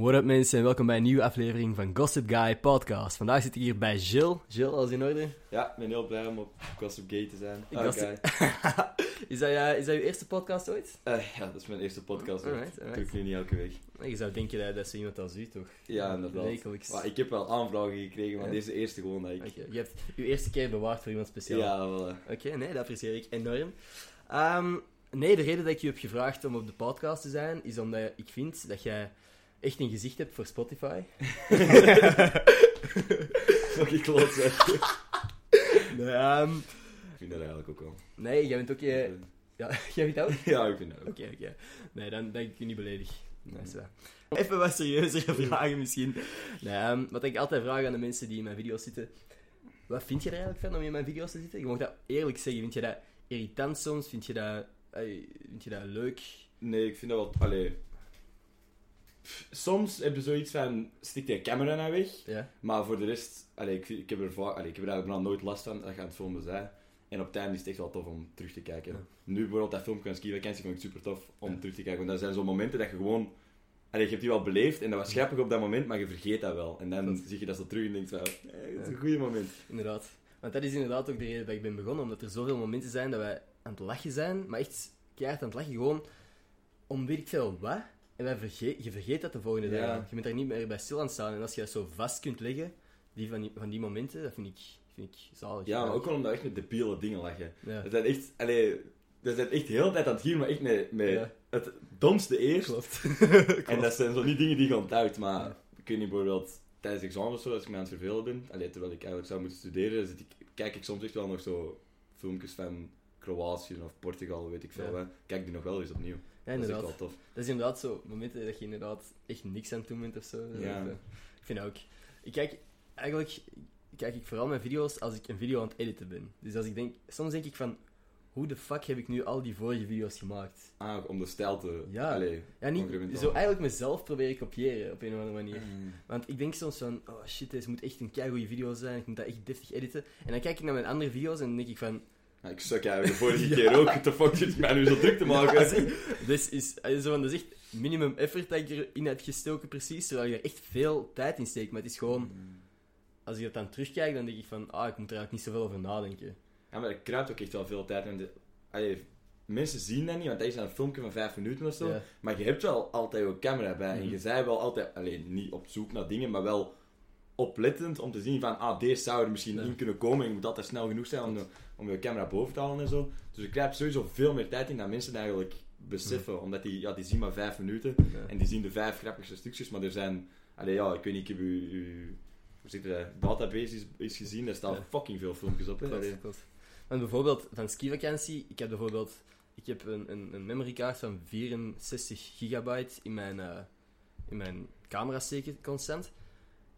What up mensen en welkom bij een nieuwe aflevering van Gossip Guy Podcast. Vandaag zit ik hier bij Jill. Jill, alles in orde? Ja, ik ben heel blij om op Gossip Gay te zijn. Guy. is, dat, ja, is dat uw eerste podcast ooit? Eh, ja, dat is mijn eerste podcast. Alright, Dat alright. doe ik nu niet elke week. Je zou denken dat, dat zo iemand als u toch? Ja, inderdaad. Wekelijks. Maar ik heb wel aanvragen gekregen, maar Ja. deze eerste gewoon dat ik... Je hebt uw eerste keer bewaard voor iemand speciaal. Ja, wel. eh. Oké, nee, dat apprecieer ik enorm. Ehm, nee, de reden dat ik je heb gevraagd om op de podcast te zijn, is omdat ik vind dat jij echt een gezicht hebt voor Spotify. Fucking kloot, zeg. Nee, ehm, Ik vind dat eigenlijk ook wel. nee jij bent ook... Je, ja, jij vindt dat ook? Ja, ik vind dat ook. Oké, oké. Nee, dan ben ik je niet beledigd. Nee, is waar. Even wat serieuzere vragen misschien. Nee, ehm, wat ik altijd vraag aan de mensen die in mijn video's zitten. Wat vind je er eigenlijk van om in mijn video's te zitten? Je mag dat eerlijk zeggen. Vind je dat irritant soms? Vind je dat, eh, vind je dat leuk? Nee, ik vind dat wel... Allee... Soms heb je zoiets van, stik de camera nou weg. Ja. Maar voor de rest, allee, ik, ik, heb er vaak, allee, ik heb er eigenlijk nog nooit last van dat je aan het filmen bent. En op het einde is het echt wel tof om terug te kijken. Ja. Nu bijvoorbeeld dat filmpje van Ski Vakantie vond ik super tof om Ja. terug te kijken. Want dat zijn zo'n momenten dat je gewoon... Allee, je hebt die wel beleefd en dat was grappig op dat moment, maar je vergeet dat wel. En dan zie je dat zo terug en denkt van, hey, dat is een goede moment. Inderdaad. Want dat is inderdaad ook de reden dat ik ben begonnen. Omdat er zoveel momenten zijn dat wij aan het lachen zijn. Maar echt keihard aan het lachen. Gewoon om weet ik veel wat. En wij vergeet, je vergeet dat de volgende Ja. dag. Je bent daar niet meer bij stil aan staan. En als je dat zo vast kunt leggen, die van, die, van die momenten, dat vind ik, vind ik zalig. Ja, maar ook wel omdat echt met debiele dingen lachen. Ja, Dat zijn echt, allee, dat zijn echt de hele tijd aan het gieren, maar echt met, met Ja. het domste eerst. klopt. En dat zijn zo niet dingen die je onthoudt, maar Ja. ik weet niet, bijvoorbeeld tijdens examens of zo, als ik me aan het vervelen ben, allee, terwijl ik eigenlijk zou moeten studeren, zit ik, kijk ik soms echt wel nog zo filmpjes van Kroatië of Portugal, weet ik veel Ja. Kijk die nog wel eens opnieuw. Ja, dat is inderdaad. wel tof. Dat is inderdaad zo momenten dat je inderdaad echt niks aan het doen bent of zo. Ja. Dat, eh, Ik vind dat ook. Ik kijk eigenlijk kijk ik vooral mijn video's als ik een video aan het editen ben. Dus als ik denk, soms denk ik van, hoe de fuck heb ik nu al die vorige video's gemaakt? Ah, om de stijl te... Ja. Allee, Ja, niet, zo eigenlijk mezelf proberen kopiëren op een of andere manier. mm. Want ik denk soms van, oh shit, deze moet echt een keigoede video zijn, ik moet dat echt deftig editen. En dan kijk ik naar mijn andere video's en dan denk ik van, Ja, ik suk eigenlijk de vorige keer ook. The fuck zit mij nu zo druk te maken? Ja, dit is, eh, zo van, dat is echt minimum effort dat ik erin heb gestoken, precies. Terwijl je er echt veel tijd in steekt. Maar het is gewoon, als ik dat dan terugkijk, dan denk ik van, ah, ik moet er eigenlijk niet zoveel over nadenken. Ja, maar er kruipt ook echt wel veel tijd in. De... Allee, mensen zien dat niet, want dat is dan een filmpje van vijf minuten of zo. Ja. Maar je hebt wel altijd je camera bij. En Mhm. je zei wel altijd, alleen niet op zoek naar dingen, maar wel oplettend om te zien van, ah, deze zou er misschien in kunnen komen. En je moet altijd snel genoeg zijn om, de- om je camera boven te halen en zo. Dus je krijgt sowieso veel meer tijd in dan mensen eigenlijk beseffen. Omdat die, ja, die zien maar vijf minuten. Ja. En die zien de vijf grappigste stukjes, maar er zijn... Allee, ja, ik weet niet, ik heb zit het, database is, is gezien, daar staan Ja. fucking veel filmpjes op. Hè. Allee. Klopt, klopt. Want bijvoorbeeld, van skivakantie, ik heb bijvoorbeeld, ik heb een, een, een memorykaart van 64 gigabyte in mijn, eh, in mijn camera constant.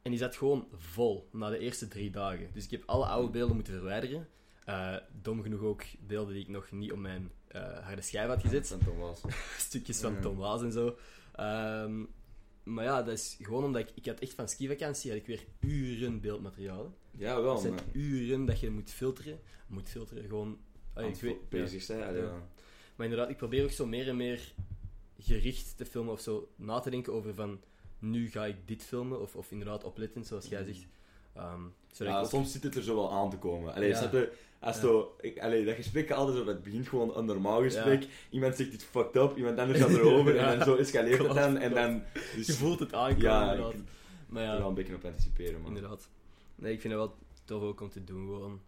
En die zat gewoon vol, na de eerste drie dagen. Dus ik heb alle oude beelden moeten verwijderen. Eh, dom genoeg ook beelden die ik nog niet op mijn eh, harde schijf had gezet. Van Thomas. Stukjes van. Tom Waas en zo. Ehm, maar ja, dat is gewoon omdat ik... Ik had echt van skivakantie had ik weer uren beeldmateriaal. Ja, wel, Het zijn maar... uren dat je moet filteren. Moet filteren, gewoon... Ah, ik weet, bezig zijn. allee, Ja. ja. Maar inderdaad, ik probeer ook zo meer en meer gericht te filmen of zo na te denken over van... Nu ga ik dit filmen, of, of inderdaad oplettend, zoals jij zegt. Ehm, zodat Ja, ik ook- soms zit het er zo wel aan te komen. Allee, Ja. snap je? Als Ja. zo, ik, allee, dat gesprek gaat altijd zo, het begint gewoon een normaal gesprek. Iemand zegt iets fucked up, iemand anders gaat erover Ja. en dan zo escaleert het dan. En dan dus, Je voelt het aankomen, Ja, inderdaad. ik- Maar er ja, wel een beetje op anticiperen, man. inderdaad. Nee, ik vind het wel tof ook om te doen, gewoon.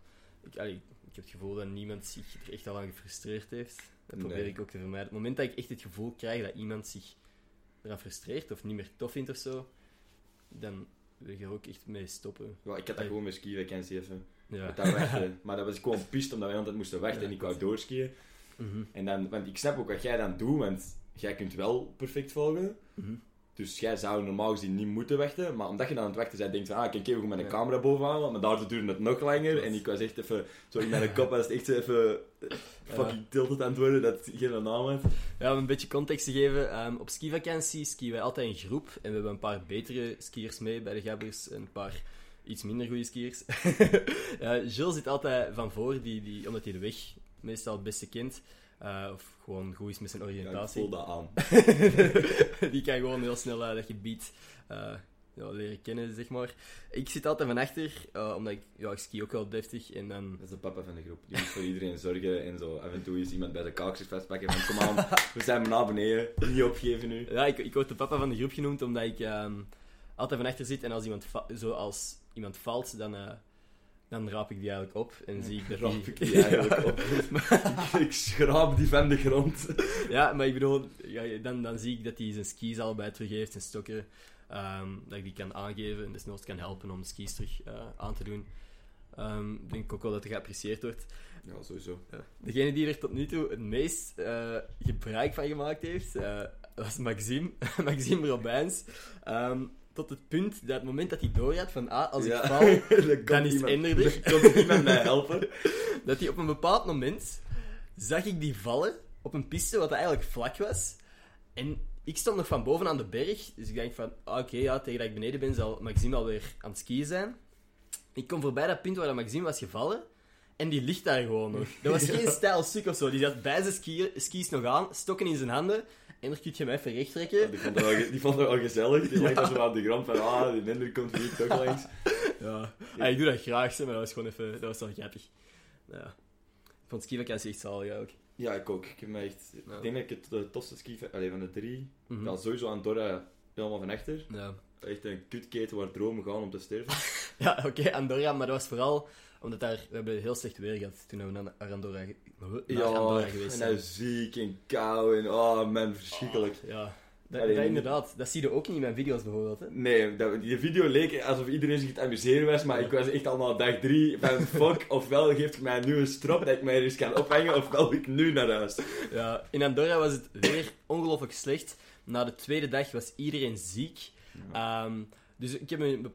Ik, allee, ik heb het gevoel dat niemand zich er echt al aan gefrustreerd heeft. Dat probeer Nee. ik ook te vermijden. Op het moment dat ik echt het gevoel krijg dat iemand zich eraan frustreert of niet meer tof vindt of zo, dan wil ik er ook echt mee stoppen. Ja, ik had dat gewoon met ski vakantie even. Ja. Met dat wachten. maar dat was ik gewoon pist omdat wij altijd moesten wachten en ik wou doorskiën. Mhm, En dan, want ik snap ook wat jij dan doet, want jij kunt wel perfect volgen. mhm. Dus jij zou normaal gezien niet moeten wachten, maar omdat je dan aan het wachten bent, denk je van, ah, ik kan even met een camera bovenhalen, maar daar duurde het nog langer. En ik was echt even, zo in mijn kop was het echt zo even eh, fucking tilted aan het worden, dat het geen naam had. Ja, om een beetje context te geven. ehm, op skivakantie skiën wij altijd in groep. En we hebben een paar betere skiers mee bij de Gabbers. En een paar iets minder goede skiers. ja, Jules zit altijd van voor, die, die, omdat hij de weg meestal het beste kent. Eh, of gewoon goed is met zijn Ja, ik oriëntatie. voel dat aan. die kan gewoon heel snel eh, dat gebied eh, ja, leren kennen, zeg maar. Ik zit altijd van achter, omdat ik, ja, ik ski ook wel deftig. En dan... Dat is de papa van de groep. Die moet voor iedereen zorgen en zo. Af en toe is iemand bij de kaakjes vastpakken van kom aan, we zijn maar naar beneden. Niet opgeven nu. Ja, ik, ik word de papa van de groep genoemd, omdat ik ehm, altijd van achter zit. En als iemand, va- zo als iemand valt, dan, eh, dan raap ik die eigenlijk op. En zie ik dat die... ik die eigenlijk op. ik schraap die van de grond. Ja, maar ik bedoel, ja, dan, dan zie ik dat hij zijn skis allebei terug heeft, zijn stokken. ehm, dat ik die kan aangeven en desnoods kan helpen om de skis terug eh, aan te doen. Ehm, Ik denk ook wel dat het geapprecieerd wordt. Ja, sowieso. Degene die er tot nu toe het meest eh, gebruik van gemaakt heeft, was Maxime, Maxime Robijns. Ehm, tot het punt dat het moment dat hij door had van ah, als ik Ja. val, dan dan is het eindig. Dan iemand mij helpen. dat hij op een bepaald moment zag ik die vallen op een piste wat eigenlijk vlak was. En ik stond nog van boven aan de berg, dus ik denk van, ah, oké, ja, tegen dat ik beneden ben zal Maxime alweer aan het skiën zijn. Ik kom voorbij dat punt waar dat Maxime was gevallen en die ligt daar gewoon nog. Dat was geen stijl stuk of zo. Die zat bij zijn ski skis nog aan, stokken in zijn handen. En dan kun je hem even recht trekken. Die vond het wel, die vond het wel gezellig. Die lag daar zo aan de grond van, ah, die minder komt hier toch langs. Ja, Ah, ik doe dat graag, maar dat was gewoon even, dat was wel grappig. Nou Ja. Ik vond skivakantie echt zalig ook. Ja, ik ook. Ik, heb echt, Ja. ik denk dat ik het de tofste ski allee, van de drie. Mhm. Ja, sowieso aan Dora helemaal van achter. Ja. Echt een kutketen waar dromen gaan om te sterven. Ja, oké, Andorra, maar dat was vooral omdat daar, we hebben heel slecht weer gehad toen we naar Andorra, Andorra geweest en is ziek en kou en oh man, verschrikkelijk. Ja, dat, Allee, dat inderdaad. Dat zie je ook niet in mijn video's bijvoorbeeld. Hè. Nee, dat, die video leek alsof iedereen zich het amuseren was, maar ik was echt al na dag drie van fuck, ofwel geeft mij een nieuwe strop dat ik mij ergens kan ophangen, ofwel ik nu naar huis. Ja, in Andorra was het weer ongelooflijk slecht. Na de tweede dag was iedereen ziek. Ehm, dus ik heb een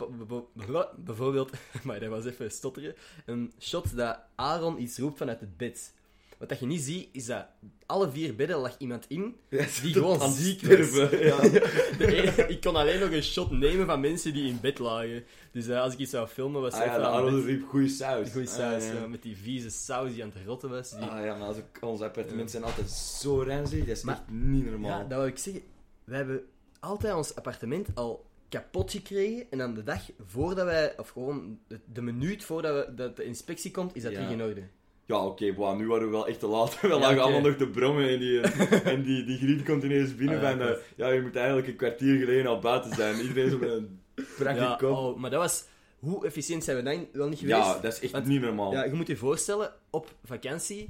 bijvoorbeeld, maar dat was even stotteren, een shot dat Aaron iets roept vanuit het bed. Wat dat je niet ziet, is dat alle vier bedden lag iemand in die gewoon ziek was. Ja. Ene- ik kon alleen nog een shot nemen van mensen die in bed lagen. Dus eh, als ik iets zou filmen, was Ah ja, de Arnold riep goeie saus. Goeie saus, Ah, ja. ja, met die vieze saus die aan het rotten was. Die... Ah ja, maar als ik, onze appartementen zijn altijd zo ranzig, dat is Maar- echt niet normaal. Ja, dat wil ik zeggen. We hebben altijd ons appartement al kapot gekregen. En dan de dag voordat wij, of gewoon de, de minuut voordat we, dat de inspectie komt, is dat Ja. terug in orde. Ja, oké, wow, nu waren we wel echt te laat. We Ja, lagen allemaal nog te brommen en die, en die, die griet komt ineens binnen Ah, ja, van... eh, ja, je moet eigenlijk een kwartier geleden al buiten zijn. Iedereen zo met een brakke Ja, kop. oh, maar dat was... Hoe efficiënt zijn we dan wel niet geweest? ja, dat is echt Want- niet normaal. Ja, je moet je voorstellen, op vakantie,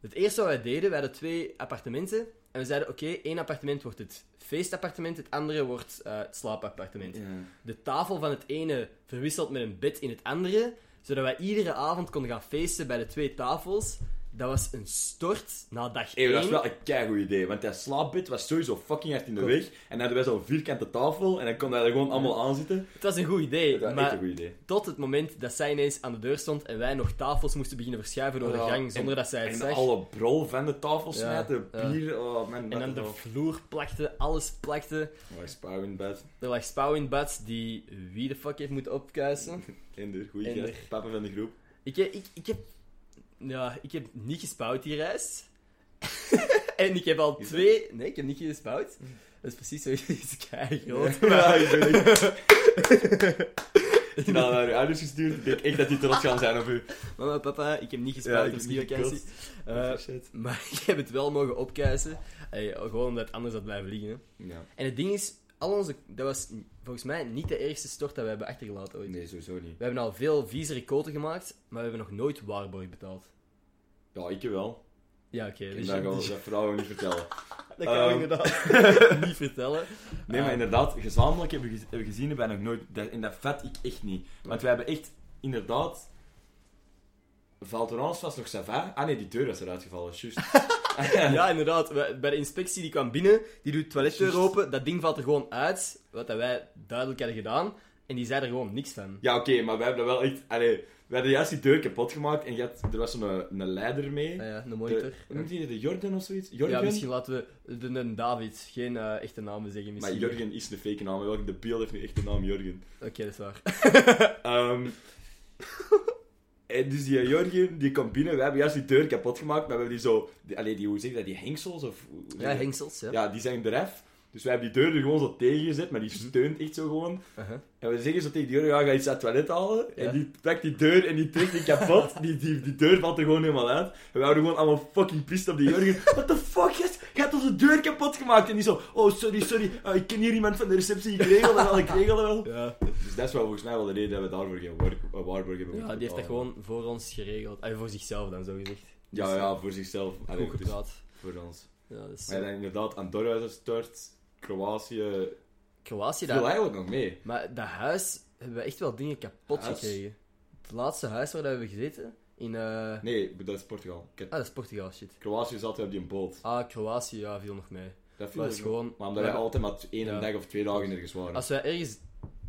het eerste wat wij deden, wij hadden twee appartementen. En we zeiden, oké, één appartement wordt het feestappartement, het andere wordt eh, het slaapappartement. Ja. De tafel van het ene verwisselt met een bed in het andere, zodat wij iedere avond konden gaan feesten bij de twee tafels. Dat was een stort na dag één. dat is wel een keigoed idee, want dat slaapbed was sowieso fucking hard in de weg. En dan hadden wij zo'n vierkante tafel en dan konden wij er gewoon allemaal aan zitten. Het was een goed idee, Dat was echt maar een goed idee. tot het moment dat zij ineens aan de deur stond en wij nog tafels moesten beginnen verschuiven door Ja, de gang, zonder en- dat zij het En zag. alle brol van de tafel smijten, ja. bier, oh man. En dan de vloer plakte, alles plakte. Oh, spouw in bed. Er lag spouw in bad die wie de fuck heeft moeten opkuisen. Ender, goeie Ender. gast. Papa van de groep. Ik, ik, ik, heb, ja, ik heb niet gespouwd die reis. en ik heb al twee... Nee, ik heb niet gespouwd. Dat is precies zoiets kei groot. Ja, ik ben. Ik heb naar uw ouders gestuurd. Ik denk echt dat die trots gaan zijn op u. Mama, papa, ik heb niet gespouwd op heb niet skivakantie. Eh, maar ik heb het wel mogen opkuisen. Gewoon omdat het anders had blijven liggen. Hè. Ja. En het ding is, al onze, dat was volgens mij niet de ergste stort dat we hebben achtergelaten ooit. Nee, sowieso niet. We hebben al veel viezere koten gemaakt, maar we hebben nog nooit Warborg betaald. Ja, ik wel. Ja, oké. Dus dat gaan we dat vrouwen niet vertellen. dat kan ik Ehm. inderdaad niet vertellen. Nee, maar Ah. inderdaad, gezamenlijk hebben we, we gezien, hebben wij nog nooit... En dat vet ik echt niet. Want wij hebben echt, inderdaad... Valtorans was nog Sava. Ah nee, die deur was eruit gevallen, juist. Ja, inderdaad. Bij de inspectie die kwam binnen, die doet de toiletdeur open, dat ding valt er gewoon uit, wat dat wij duidelijk hadden gedaan, en die zei er gewoon niks van. Ja, oké, maar wij hebben dat wel echt... Allee, we hadden juist die deur kapot gemaakt en je had, er was zo'n een leider mee. Ah ja, een De, monitor. hoe noemt hij? De Jordan of zoiets? Jorgen? Ja, misschien laten we de, de David, geen eh, echte namen zeggen Maar misschien. Jorgen is een fake naam. Welke de beeld heeft nu echt de naam Jorgen. Oké, dat is waar. Ehm, En dus die Jorgen, die komt binnen. We hebben juist die deur kapot gemaakt. Maar we hebben die zo... Die, allee, die, hoe zeg je dat? Die hengsels? Of, Ja, hengsels, ja. Ja, die zijn eraf. Dus we hebben die deur er gewoon zo tegen gezet, maar die Mhm. steunt echt zo gewoon. Uh-huh. En we zeggen zo tegen die Jorgen, ja, ga iets uit het toilet halen. Ja. En die trekt die deur en die trekt die kapot. die, die, die deur valt er gewoon helemaal uit. En we houden gewoon allemaal fucking pissed op die Jorgen. What the fuck, onze deur kapot gemaakt. En die zo, oh, sorry, sorry. Ah, ik ken hier iemand van de receptie. Ik regel dat wel, ik regel dat wel. Ja. Dus dat is wel volgens mij wel de reden dat we daarvoor geen eh, waarborg hebben ja, die heeft dat gewoon voor ons geregeld. Ah, voor zichzelf dan, zo gezegd. Ja, ja, voor zichzelf. Allee, Goed dus gepraat. voor ons. Ja, dus, Maar dan inderdaad, Andorra is gestort. Kroatië... Kroatië, viel dat, eigenlijk nog mee. maar dat huis hebben we echt wel dingen kapot Huis? gekregen. Het laatste huis waar dat we hebben gezeten, in... eh Nee, dat is Portugal. Heb- Ah, dat is Portugal, shit. Kroatië zat op die boot. Ah, Kroatië, ja, viel nog mee. Dat viel Dat is gewoon-. Maar omdat wij altijd maar één Ja. dag of twee dagen ergens waren. Als wij ergens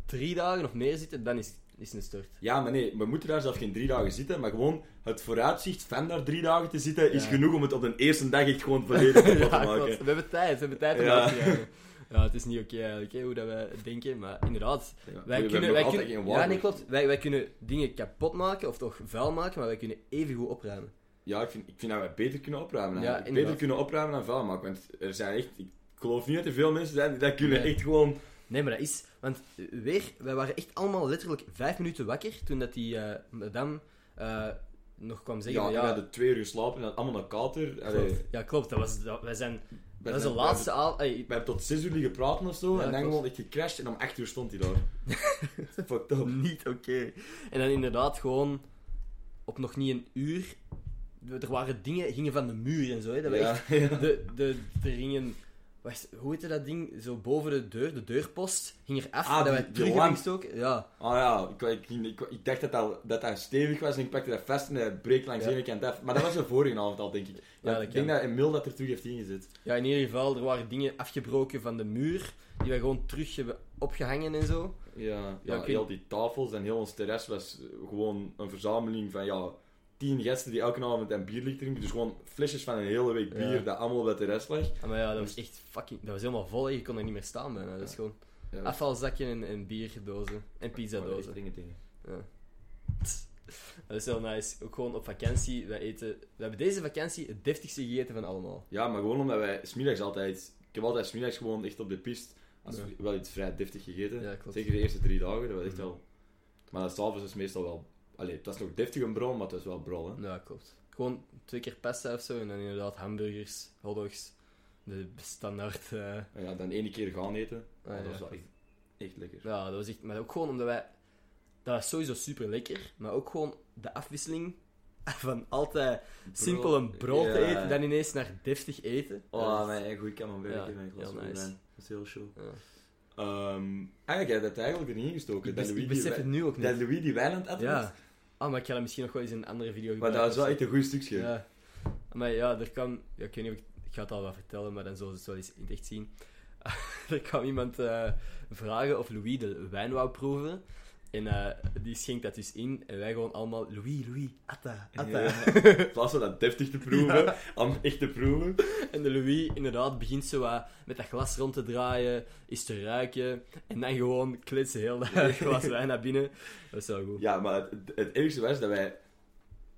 drie dagen of meer zitten, dan is, is het een stort. Ja, maar nee, we moeten daar zelf geen drie dagen zitten, maar gewoon het vooruitzicht van daar drie dagen te zitten is genoeg om het op de eerste dag echt gewoon volledig kapot te maken. We hebben tijd, we hebben tijd om Ja. uit te. Ja, het is niet oké eigenlijk, hè, hoe dat wij denken, maar inderdaad. Ja, Wij kunnen, wij kunnen, ja, nee, klopt. Wij, wij kunnen dingen kapot maken of toch vuil maken, maar wij kunnen even goed opruimen. Ja, ik vind, ik vind dat wij beter kunnen opruimen. Ja, beter kunnen opruimen dan vuil maken. Want er zijn echt... Ik geloof niet dat er veel mensen zijn die dat kunnen Nee. echt gewoon... Nee, maar dat is... Want eh, weer, wij waren echt allemaal letterlijk vijf minuten wakker toen dat die eh, madame eh, nog kwam zeggen... Ja, van, we ja, hadden twee uur geslapen en allemaal een kater. Klopt. Ja, klopt. Dat was, dat, wij zijn... Dat is de laatste avond... we hebben tot zes uur liggen praten of zo. Ja, en dan gewoon echt gecrashed en om acht uur stond hij daar. Fucked up. Niet oké. En dan inderdaad gewoon op nog niet een uur... Er waren dingen, gingen van de muur en zo, hè. Dat we echt Ja, ja. De, de, er gingen... Wacht, hoe heette dat ding? Zo boven de deur, de deurpost, ging er af, Ah, dat wij terug lamp. hebben gestoken. Ja, Ah ja, ik, ik, ik, ik dacht dat dat, dat dat stevig was en ik pakte dat vast en dat breekt langs ene kant af. Maar dat was de vorige avond al, denk ik. Ja, ik denk dat Emil dat er terug heeft ingezet. ja, in ieder geval, er waren dingen afgebroken van de muur, die wij gewoon terug hebben opgehangen en zo. Ja, Ja, ja, heel die tafels en heel ons terras was gewoon een verzameling van ja, tien gasten die elke avond een bier liet drinken. Dus gewoon flesjes van een hele week bier Ja. dat allemaal op het terras lag. Ah, maar ja, dat was echt fucking... Dat was helemaal vol, je kon er niet meer staan bijna. Dat is gewoon Ja, afvalzakken en, en bierdozen. En pizzadozen. Dingen, dingen. Ja. Dat is heel nice. Ook gewoon op vakantie, wij eten... We hebben deze vakantie het deftigste gegeten van allemaal. Ja, maar gewoon omdat wij smiddags altijd... Ik heb altijd smiddags gewoon echt op de pist als Ja. wel iets vrij deftig gegeten. Ja, klopt. Zeker de eerste drie dagen, dat was echt Mhm. wel... Maar s'avonds is meestal wel... Allee, het was nog deftig een brol, maar het was wel brol, hè. Ja, klopt. Gewoon twee keer pasta of zo en dan inderdaad hamburgers, hotdogs. De standaard. eh, En ja, dan één keer gaan eten. Ah, dat ja. was wel echt, echt lekker. ja, dat was echt. Maar ook gewoon omdat wij. Dat was sowieso super lekker, maar ook gewoon de afwisseling van altijd simpel een brood te eten, dan ineens naar deftig eten. Oh, Dat is- mijn camembert Ja, in mijn glas heel nice. Dat is heel show. Ja. Ehm, eigenlijk heb je dat eigenlijk er niet ingestoken. Ik, dat Louis ik die besef wijn- het nu ook niet. Dat Louis die wijn aan het. Ja. Ah, maar ik ga dat misschien nog wel eens in een andere video Maar gebruiken. dat was wel echt een goed stukje. Ja. Maar ja, er kan... Ja, ik weet niet of ik... Ik ga het al wel vertellen, maar dan zullen ze het wel eens in het echt zien. er kwam iemand eh, vragen of Louis de wijn wou proeven. En eh, die schenkt dat dus in. En wij gewoon allemaal... Louis, Louis, atta, atta. Ja. In plaats van dat deftig te proeven, om echt te proeven. En de Louis inderdaad begint zo wat met dat glas rond te draaien, is te ruiken. En dan gewoon klitsen heel dat glas wijn naar binnen. Dat is wel goed. Ja, maar het, het ergste was dat wij...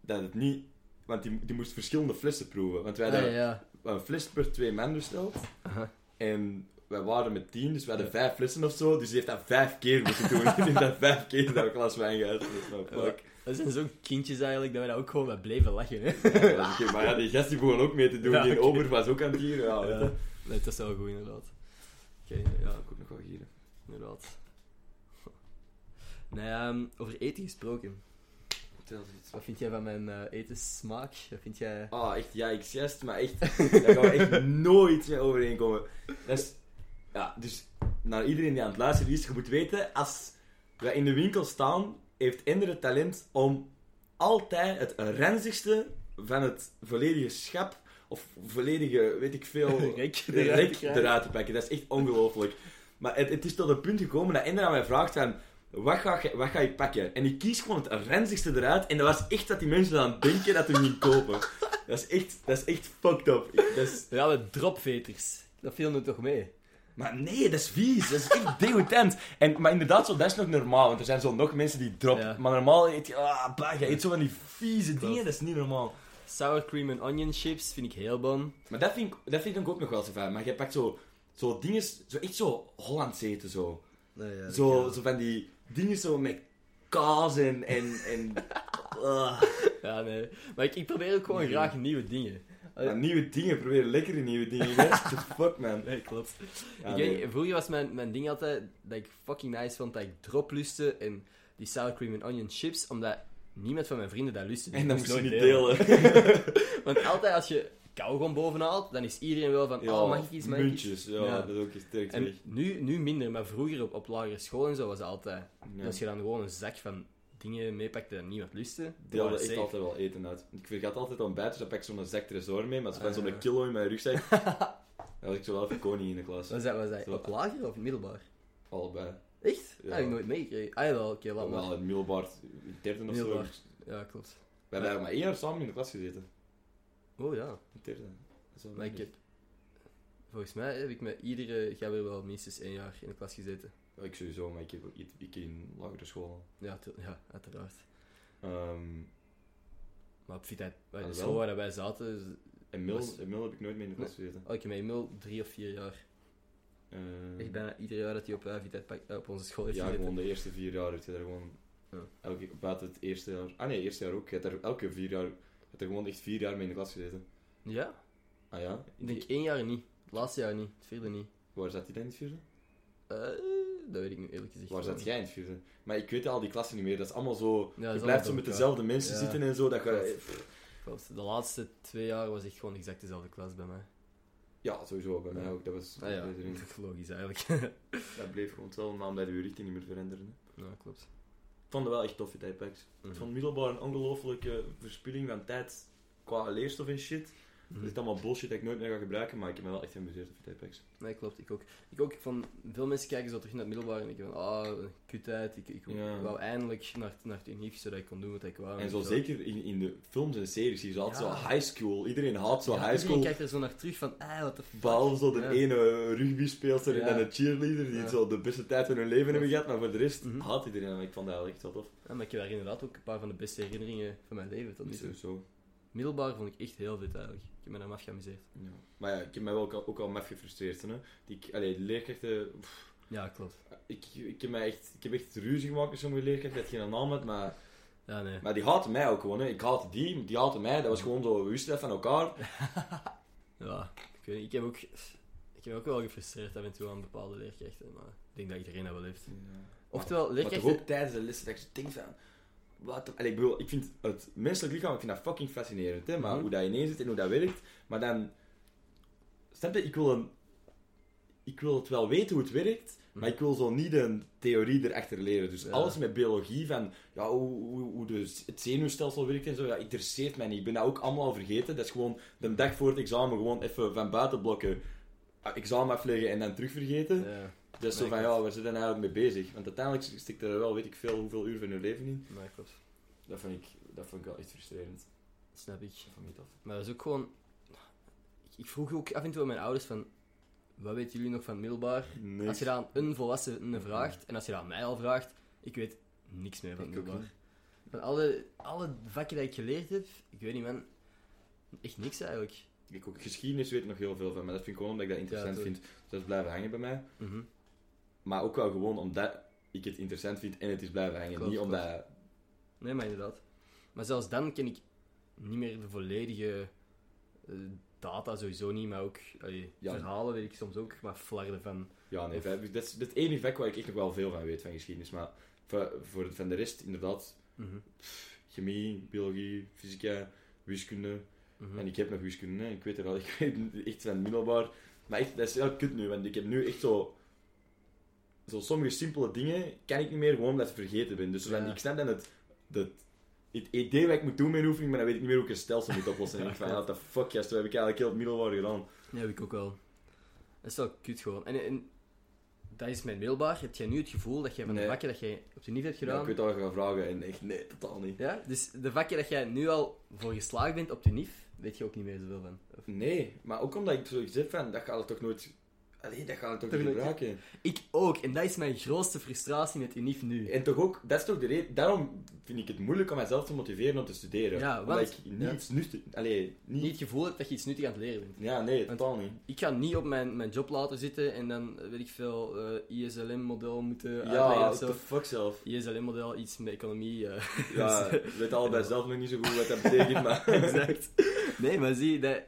Dat het niet... Want die, die moest verschillende flessen proeven. Want wij Ah, hadden ja. een fles per twee man besteld. En wij waren met tien, dus we hadden vijf flessen of zo. Dus die heeft dat vijf keer moeten doen. die heeft dat vijf keer dat glas wijn gehad. Dat is wel fuck. Dat zijn zo'n kindjes eigenlijk, dat we daar ook gewoon met bleven lachen. Hè? Ja. Maar ja, die gast die begon ook mee te doen. Ja, die oké. ober was ook aan het gieren. Ja, Nee, dat is wel goed, inderdaad. Oké, ja. ja, ik ook nog wel gieren. inderdaad. Nee, ehm, over eten gesproken. Wat vind jij van mijn eh etenssmaak? Wat vind jij... Ah, echt, ja, ik zest, maar echt, daar gaan we echt nooit mee overeenkomen. Dat is, ja, dus naar iedereen die aan het luisteren is, je moet weten, als wij in de winkel staan, heeft Ender het talent om altijd het ranzigste van het volledige schap, of volledige, weet ik veel, Rek de eruit eruit te pakken. Dat is echt ongelooflijk. Maar het, het is tot een punt gekomen dat Ender aan mij vraagt van, wat ga, je, wat ga je pakken? En ik kies gewoon het ranzigste eruit. En dat was echt dat die mensen aan het denken dat ze niet kopen. Dat is echt, dat is echt fucked up. Dat is, Ja, de dropveters. Dat viel nu toch mee? Maar nee, dat is vies. Dat is echt degoutant. En, maar inderdaad, zo, dat is nog normaal. Want er zijn zo nog mensen die droppen. Ja. Maar normaal eet je... Ah, bah, je eet zo van die vieze Klopt. dingen. Dat is niet normaal. Sour cream en onion chips vind ik heel bon. Maar dat vind ik, dat vind ik ook nog wel zo fijn. Maar je pakt zo, zo dingen... Zo echt zo Hollands eten, zo. Zo, zo van die dingen zo met kaas en... en, en ah. Ja, nee. Maar ik, ik probeer ook gewoon Nee. graag nieuwe dingen. Maar nieuwe dingen, probeer lekkere nieuwe dingen. What the fuck, man. Nee, klopt. Ja, ik nee. weet, vroeger was mijn, mijn ding altijd dat ik fucking nice vond dat ik drop lustte en die sour cream en onion chips, omdat niemand van mijn vrienden dat lustte. Dus En ik dan moest je niet delen. Want altijd als je kauwgom bovenhaalt, dan is iedereen wel van, oh, mag ik iets, mag ik iets? muntjes. Ja, Ja. dat is ook En weg. nu, nu minder, maar vroeger op, op lagere school en zo was het altijd. Ja. Als je dan gewoon een zak van dingen meepakte dat niemand lustte, deelde echt safe. altijd wel eten uit. Ik vergat altijd ontbijt, dus dan pak ik zo'n zak tresor mee, maar zo van Ah, zo'n ja. kilo in mijn rugzak. Dan was ik zo wel even koning in de klas. Was dat, was dat Zo. op lager of middelbaar? Allebei. Echt? Ja. Dat heb ik nooit meegekregen. Ah, jawel, oké. Wel in middelbaar, derde of zo. Middelbaar. Ja, klopt. We hebben maar één jaar samen in de klas gezeten. Oh ja. In derde. Dat wel Maar ik heb... Volgens mij heb ik met iedere gabber wel minstens één jaar in de klas gezeten. Ik sowieso, maar ik heb ik in lagere school. Ja, ja uiteraard. Ehm Maar op bij Ah, de school waar wij zaten... is- en Was- heb ik nooit mee in de klas gezeten. Oh, ik heb drie of vier jaar. Eh, Echt bijna ieder jaar dat hij op uh, op onze school heeft ja, gewoon de eerste vier jaar heb je daar gewoon... Ja. Elke, buiten het eerste jaar... Ah nee, eerste jaar ook. Je hebt elke vier jaar... Je hebt er gewoon echt vier jaar mee in de klas gezeten. Ja? Ah ja? Ik denk één jaar niet. Het laatste jaar niet. Het vierde niet. Waar zat hij dan in het vierde? Eh, dat weet ik nu eerlijk gezegd Waar zat jij in het vierde? Maar ik weet al die klassen niet meer. Dat is allemaal zo... Ja, je blijft zo met dezelfde mensen Ja. zitten en zo. Dat je, Klopt. De laatste twee jaar was echt gewoon exact dezelfde klas bij mij. ja, sowieso. Bij mij ook. Dat was... Ah ja, dat erin. logisch eigenlijk. Dat bleef gewoon hetzelfde, maar omdat je richting niet meer veranderen. hè. ja, klopt. Ik vond het wel echt toffe tijdpacks. Mhm. Ik vond middelbaar een ongelofelijke verspilling van tijd qua leerstof en shit. Dat is allemaal bullshit dat ik nooit meer ga gebruiken, maar ik heb me wel echt geamuseerd op tijdpacks. Nee, klopt. Ik ook. Ik ook van veel mensen kijken zo terug naar het middelbaar en denken van, ah, kutheid. Ik, ik Ja. wou eindelijk naar, naar het unief zodat ik kon doen wat ik wou. En zo ik zo- zeker in, in de films en series, zie je zo altijd Ja. zo high school. Iedereen haat zo Ja, high iedereen school. kijkt er zo naar terug van, ah, what the fuck. Behalve zo de ene rugbyspeelster en Ja. dan een cheerleader die zo de beste tijd van hun leven hebben gehad, maar voor de rest haat iedereen en ik vond dat eigenlijk echt wel tof. Ja, maar ik heb daar inderdaad ook een paar van de beste herinneringen van mijn leven tot nu toe. Middelbaar vond ik echt heel vet eigenlijk. Ik heb me daar maf geamuseerd. Ja. Maar ja, ik heb mij wel ook al, ook al maf gefrustreerd. Hè. Die, allee, leerkrachten... pff, Ja, klopt. ik, ik, heb mij echt, ik heb echt ruzie gemaakt met sommige leerkrachten, dat geen naam had, maar, Ja, nee. maar die haatten mij ook gewoon. Hè. Ik haatte die, die haatte mij. Dat was gewoon zo, we wisten van elkaar. Ja, ik weet niet. Ik heb ook... Ik heb ook wel gefrustreerd af en toe aan bepaalde leerkrachten, maar ik denk dat iedereen dat wel heeft. Oftewel, Maar toch leerkrachten... ook tijdens de les dat je denkt van... Wat Allee, ik bedoel, ik vind het menselijk lichaam, ik vind dat fucking fascinerend, hè. Maar Mhm. hoe dat ineens zit en hoe dat werkt. Maar dan... Snap je, ik wil een... Ik wil het wel weten hoe het werkt, maar Mhm. ik wil zo niet een theorie erachter leren. Dus Ja. alles met biologie, van ja, hoe, hoe, hoe de, het zenuwstelsel werkt en zo, ja, interesseert mij niet. Ik ben dat ook allemaal al vergeten. Dat is gewoon de dag voor het examen gewoon even van buiten blokken ah, examen afleggen en dan terug vergeten. Ja, Dat is zo van, ja, waar zitten we eigenlijk mee bezig? Want uiteindelijk stikt er wel, weet ik veel, hoeveel uur van je leven in. nee, klopt. Dat vond ik, dat vond ik wel echt frustrerend. Snap ik. Dat vond ik tof. Maar dat is ook gewoon... Ik, vroeg ook af en toe aan mijn ouders van... Wat weten jullie nog van middelbaar? Als je dat aan een volwassene vraagt, en als je dat aan mij al vraagt, ik weet niks meer van Ik middelbaar. Van alle, alle vakken die ik geleerd heb, ik weet niet man, echt niks eigenlijk. Ik ook geschiedenis weet ik nog heel veel van, maar dat vind ik gewoon omdat ik dat interessant Ja, vind. Dus dat is blijven hangen bij mij. Mhm. Maar ook wel gewoon omdat ik het interessant vind en het is blijven hangen. Klopt, niet omdat... Nee, maar inderdaad. Maar zelfs dan ken ik niet meer de volledige eh, data sowieso niet, maar ook allee, Ja. verhalen weet ik soms ook, maar flarden van... Ja, nee, Of- dat is het enige vak waar ik echt nog wel veel van weet, van geschiedenis. Maar voor, voor van de rest, inderdaad, Mhm. chemie, biologie, fysica, wiskunde. Mhm. En ik heb nog wiskunde, hè. ik weet er al, ik weet echt van middelbaar. Maar echt, dat is heel kut nu, want ik heb nu echt zo... Zo sommige simpele dingen kan ik niet meer, gewoon omdat ik vergeten ben. Dus Ja. ik snap dan het, het, het idee wat ik moet doen met een oefening, maar dan weet ik niet meer hoe ik een stelsel moet oplossen. En ik Ja, van, ja, what the fuck, gast, dat heb ik eigenlijk heel het middelbaar gedaan. Ja, heb ik ook wel. Dat is wel kut gewoon. En, en dat is mijn middelbaar. Heb jij nu het gevoel dat jij van Nee. de vakken dat jij op de NIF hebt Ja, gedaan... ik weet je gaat vragen en echt, nee, totaal niet. Ja, dus de vakken dat jij nu al voor geslaagd bent op de NIF, weet je ook niet meer zoveel van. Of- Nee, maar ook omdat ik zo gezegd van, dat gaat er toch nooit... Allee, dat gaat het toch niet gebruiken? Ik ook. En dat is mijn grootste frustratie met Unif nu. En toch ook, dat is toch de reden, daarom vind ik het moeilijk om mezelf te motiveren om te studeren. Ja, Omdat want- ik niet ja. iets nuttig, allee, niet, Niet het gevoel heb dat je iets nuttig aan het leren bent. ja, nee, totaal niet. Ik ga niet op mijn, mijn job laten zitten en dan, weet ik veel, eh, ISLM-model moeten Ja, uitleggen what the fuck zelf. ISLM-model, iets met economie. eh, Ja, we weten allebei zelf nog niet zo goed wat dat betekent, maar... exact. Nee, maar zie, dat,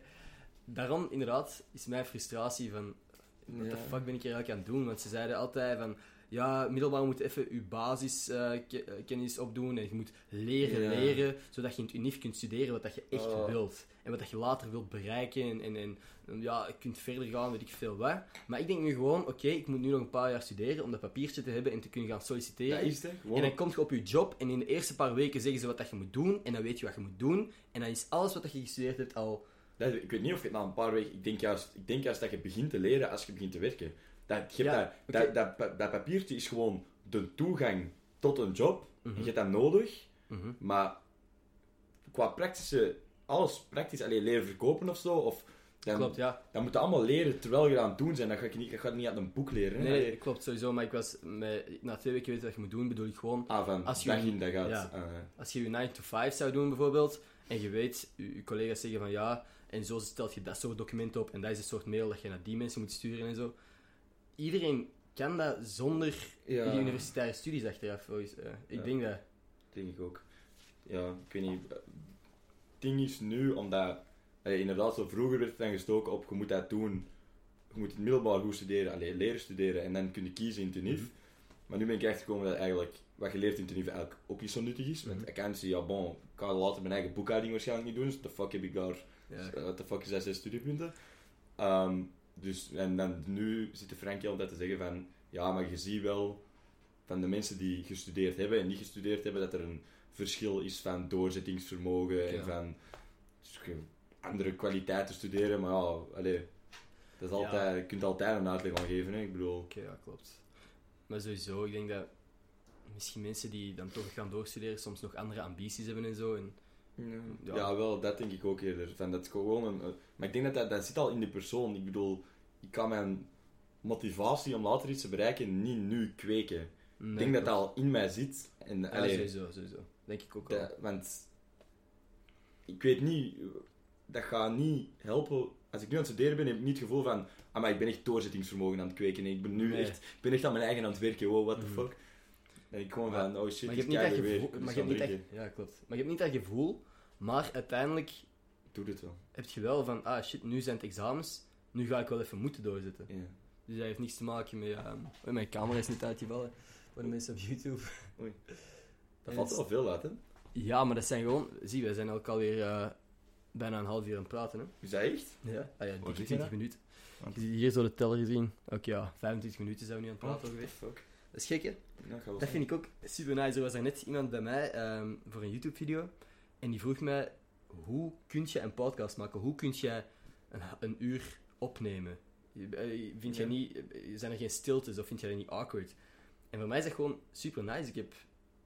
daarom inderdaad is mijn frustratie van... Wat Ja. de fuck ben ik hier eigenlijk aan het doen? Want ze zeiden altijd van... Ja, middelbaar moet even je basiskennis opdoen en je moet leren, Ja. leren, zodat je in het unief kunt studeren wat dat je echt Oh. wilt. En wat dat je later wilt bereiken en, en, en, en ja, je kunt verder gaan, weet ik veel wat. Maar ik denk nu gewoon, oké, ik moet nu nog een paar jaar studeren om dat papiertje te hebben en te kunnen gaan solliciteren. Dat is het. En dan kom je op je job en in de eerste paar weken zeggen ze wat dat je moet doen. En dan weet je wat je moet doen. En dan is alles wat dat je gestudeerd hebt al... Dat, ik weet niet of je het na een paar weken... Ik denk, juist, ik denk juist dat je begint te leren als je begint te werken. Dat, je hebt Ja, dat, dat, dat, pa- dat papiertje is gewoon de toegang tot een job. Mhm. Je hebt dat nodig, Mhm. maar qua praktische... Alles praktisch, alleen leren verkopen of zo, of... Dan, Klopt, ja. dan moet je allemaal leren terwijl je aan het doen bent. Dat ga je niet, dat gaat niet uit een boek leren. Hè? Nee, klopt sowieso. Maar ik was met, na twee weken weten wat je moet doen, bedoel ik gewoon... Ah, van Als je- dag in, dag uit. ja. Als je je 9 to 5 zou doen bijvoorbeeld, en je weet, je, je collega's zeggen van ja, en zo stelt je dat soort document op, en dat is een soort mail dat je naar die mensen moet sturen en zo. Iedereen kan dat zonder Ja. die universitaire studies achteraf. volgens, eh, ik Ja. denk dat. denk ik ook. Ja, ik weet niet. Het ding is nu, omdat eh, inderdaad zo vroeger werd het dan gestoken op je moet dat doen. Je moet het middelbaar goed studeren, alleen leren studeren en dan kun je kiezen in het unief. Mhm. Maar nu ben ik echt gekomen dat eigenlijk wat je leert in het unief eigenlijk ook niet zo nuttig is. Want Mhm. accountancy, ja bon, ik ga later mijn eigen boekhouding waarschijnlijk niet doen, dus the fuck heb ik daar, Ja. wat de fuck is dat zes studiepunten? Ehm, dus, en dan nu zit de Frankie altijd te zeggen van, ja, maar je ziet wel van de mensen die gestudeerd hebben en niet gestudeerd hebben, dat er een verschil is van doorzettingsvermogen en van dus andere kwaliteiten studeren. Maar ja, allee, dat is altijd, je kunt altijd een uitleg aan geven. Hè. Ik bedoel, Oké, ja, klopt. Maar sowieso, ik denk dat misschien mensen die dan toch gaan doorstuderen soms nog andere ambities hebben en zo. En, ja. Ja. wel, dat denk ik ook eerder. Van, dat is gewoon een, een- maar ik denk dat, dat dat zit al in de persoon. Ik bedoel, ik kan mijn motivatie om later iets te bereiken niet nu kweken. nee, ik denk dat dat al in mij zit. En, Ja, allee, sowieso, sowieso. Denk ik ook wel. Dat- want ik weet niet, dat gaat niet helpen. Als ik nu aan het studeren ben, heb ik niet het gevoel van, ah, maar ik ben echt doorzettingsvermogen aan het kweken. Ik ben nu Nee. echt, ik ben echt aan mijn eigen aan het werken. Wow, what the Mhm. fuck. En ik gewoon Maar- van, oh shit, maar ik niet dat gevoel. Maar je hebt niet dat, drinken. ja, klopt. Maar je hebt niet dat gevoel, maar uiteindelijk Doe dit wel. heb je wel van, ah shit, nu zijn het examens, nu ga ik wel even moeten doorzetten. Ja. Dus dat heeft niks te maken met, oh, mijn camera is niet uitgevallen voor de mensen op YouTube. Oei. Dat valt het- wel veel uit, hè? Ja, maar dat zijn gewoon, zie, we zijn ook alweer eh bijna een half uur aan het praten, hè. Is dat echt? Ja, ah, ja Hoe dikke zit 20 dat? minuten. Want- Je ziet hier zo de teller gezien. Oké, ja, 25 minuten zijn we nu aan het praten the fuck? Dat is gek, hè? Ja, Dat vind ik ook super nice. Er was er net iemand bij mij ehm, voor een YouTube-video. En die vroeg mij: hoe kun je een podcast maken? Hoe kun je een, een uur opnemen? Eh, Vind jij Ja. niet, eh, zijn er geen stiltes of vind jij dat niet awkward? En voor mij is dat gewoon super nice. Ik heb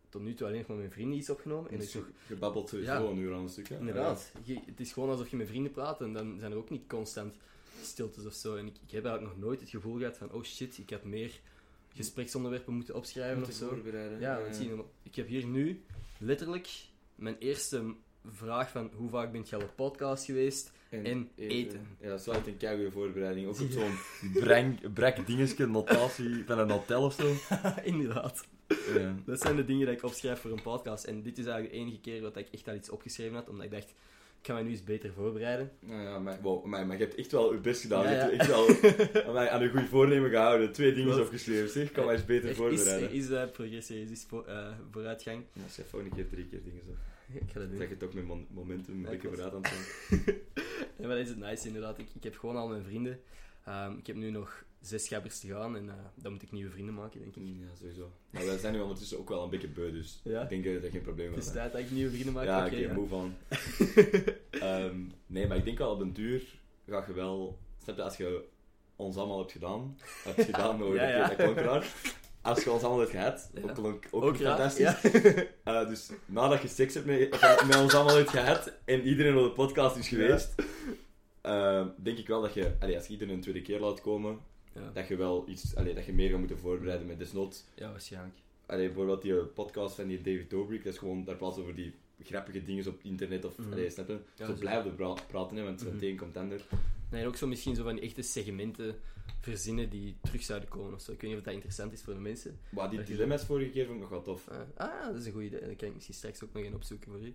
tot nu toe alleen nog met mijn vrienden iets opgenomen. En is toch, gebabbeld Ja. een uur aan een stuk, hè? inderdaad, je- het is gewoon alsof je met vrienden praat en dan zijn er ook niet constant stiltes of zo. En ik, ik heb eigenlijk nog nooit het gevoel gehad van: oh shit, ik had meer gespreksonderwerpen moeten Ja, opschrijven moet of je zo. voorbereiden. Ja, want zie je, ik heb hier nu letterlijk mijn eerste vraag van hoe vaak bent je al op podcast geweest? En eten. Ja, dat is wel echt een keigoede voorbereiding. Ook op zo'n brak dingetje, notatie van een hotel of zo. Inderdaad. Ja. Dat zijn de dingen die ik opschrijf voor een podcast. En dit is eigenlijk de enige keer dat ik echt al iets opgeschreven had, omdat ik dacht, ik ga mij nu eens beter voorbereiden. Nou ja, maar, wow, maar, maar je hebt echt wel je best gedaan. Ja, Je hebt echt wel aan, mij- aan een goed voornemen gehouden. Twee dingen opgeschreven, zeg. Ik kan mij eens beter Er is, voorbereiden. er is eh, progressie, is vo- eh, vooruitgang. Ja, schrijf gewoon een keer drie keer dingen zo. Ik ga dat doen. Dat je het ook met momentum een beetje vooruit aan het. Ja, maar dat is het nice inderdaad. Ik, ik heb gewoon al mijn vrienden. Ehm, ik heb nu nog zes gabbers te gaan en eh, dan moet ik nieuwe vrienden maken, denk ik. Ja, sowieso. Maar wij zijn nu ondertussen ook wel een beetje beu, dus Ja. ik denk dat dat geen probleem Het is. is tijd dat ik nieuwe vrienden maak. Ja, Oké, ja. move on. Ehm, nee, maar ik denk wel op een duur ga je wel... Snap je, als je ons allemaal hebt gedaan... Hebt gedaan, maar Ja, dat, ja. dat klonk raar. Als je ons allemaal hebt gehad, ook klonk ook, fantastisch. Eh, dus nadat je seks hebt met, met ons allemaal hebt gehad en iedereen op de podcast is geweest, eh, denk ik wel dat je, allee, als je iedereen een tweede keer laat komen, Ja, dat je wel iets, allee, dat je meer gaat moeten voorbereiden met desnoods. ja waarschijnlijk. Allee, bijvoorbeeld die eh, podcast van die David Dobrik, dat is gewoon, daar plaats over die grappige dingen op het internet of, Mhm. allee, snap je? Ja, zo blijven pra- praten, hè, want Mhm. meteen komt ander. Nee, en ook zo misschien zo van die echte segmenten verzinnen die terug zouden komen of zo. Ik weet niet of dat interessant is voor de mensen. Maar die dilemma's vorige keer vond ik nog wel tof. Eh, ah, dat is een goed idee. Dan kan ik misschien straks ook nog een opzoeken voor u.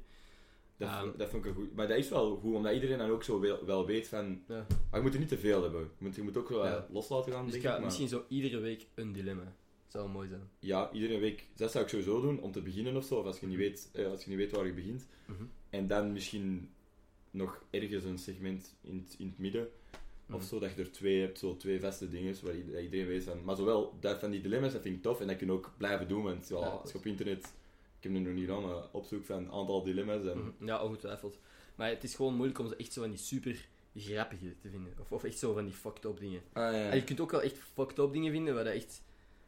Dat, vond- dat vond ik een goed. Maar dat is wel goed, omdat iedereen dan ook zo wel, wel weet van... Ja. Maar je moet er niet te veel hebben. Je moet, je moet ook wel Ja. loslaten gaan, Dus denk ik. maar- misschien zo iedere week een dilemma. Zou mooi zijn. Ja, iedere week. Dat zou ik sowieso doen, om te beginnen of zo. Of als je niet weet, eh, als je niet weet waar je begint. Mhm. En dan misschien nog ergens een segment in, het- in het midden. Of Mhm. zo, dat je er twee hebt, zo twee vaste dingen, waar iedereen weet van. Maar zowel dat van die dilemma's, dat vind ik tof. En dat kun je ook blijven doen, want ja, als je op internet, heb het nog niet aan, maar opzoek van een aantal dilemma's. En, Mhm. Ja, ongetwijfeld. Maar het is gewoon moeilijk om zo echt zo van die super grappige te vinden. Of, of echt zo van die fucked up dingen. Ah, ja. En je kunt ook wel echt fucked up dingen vinden, waar dat echt...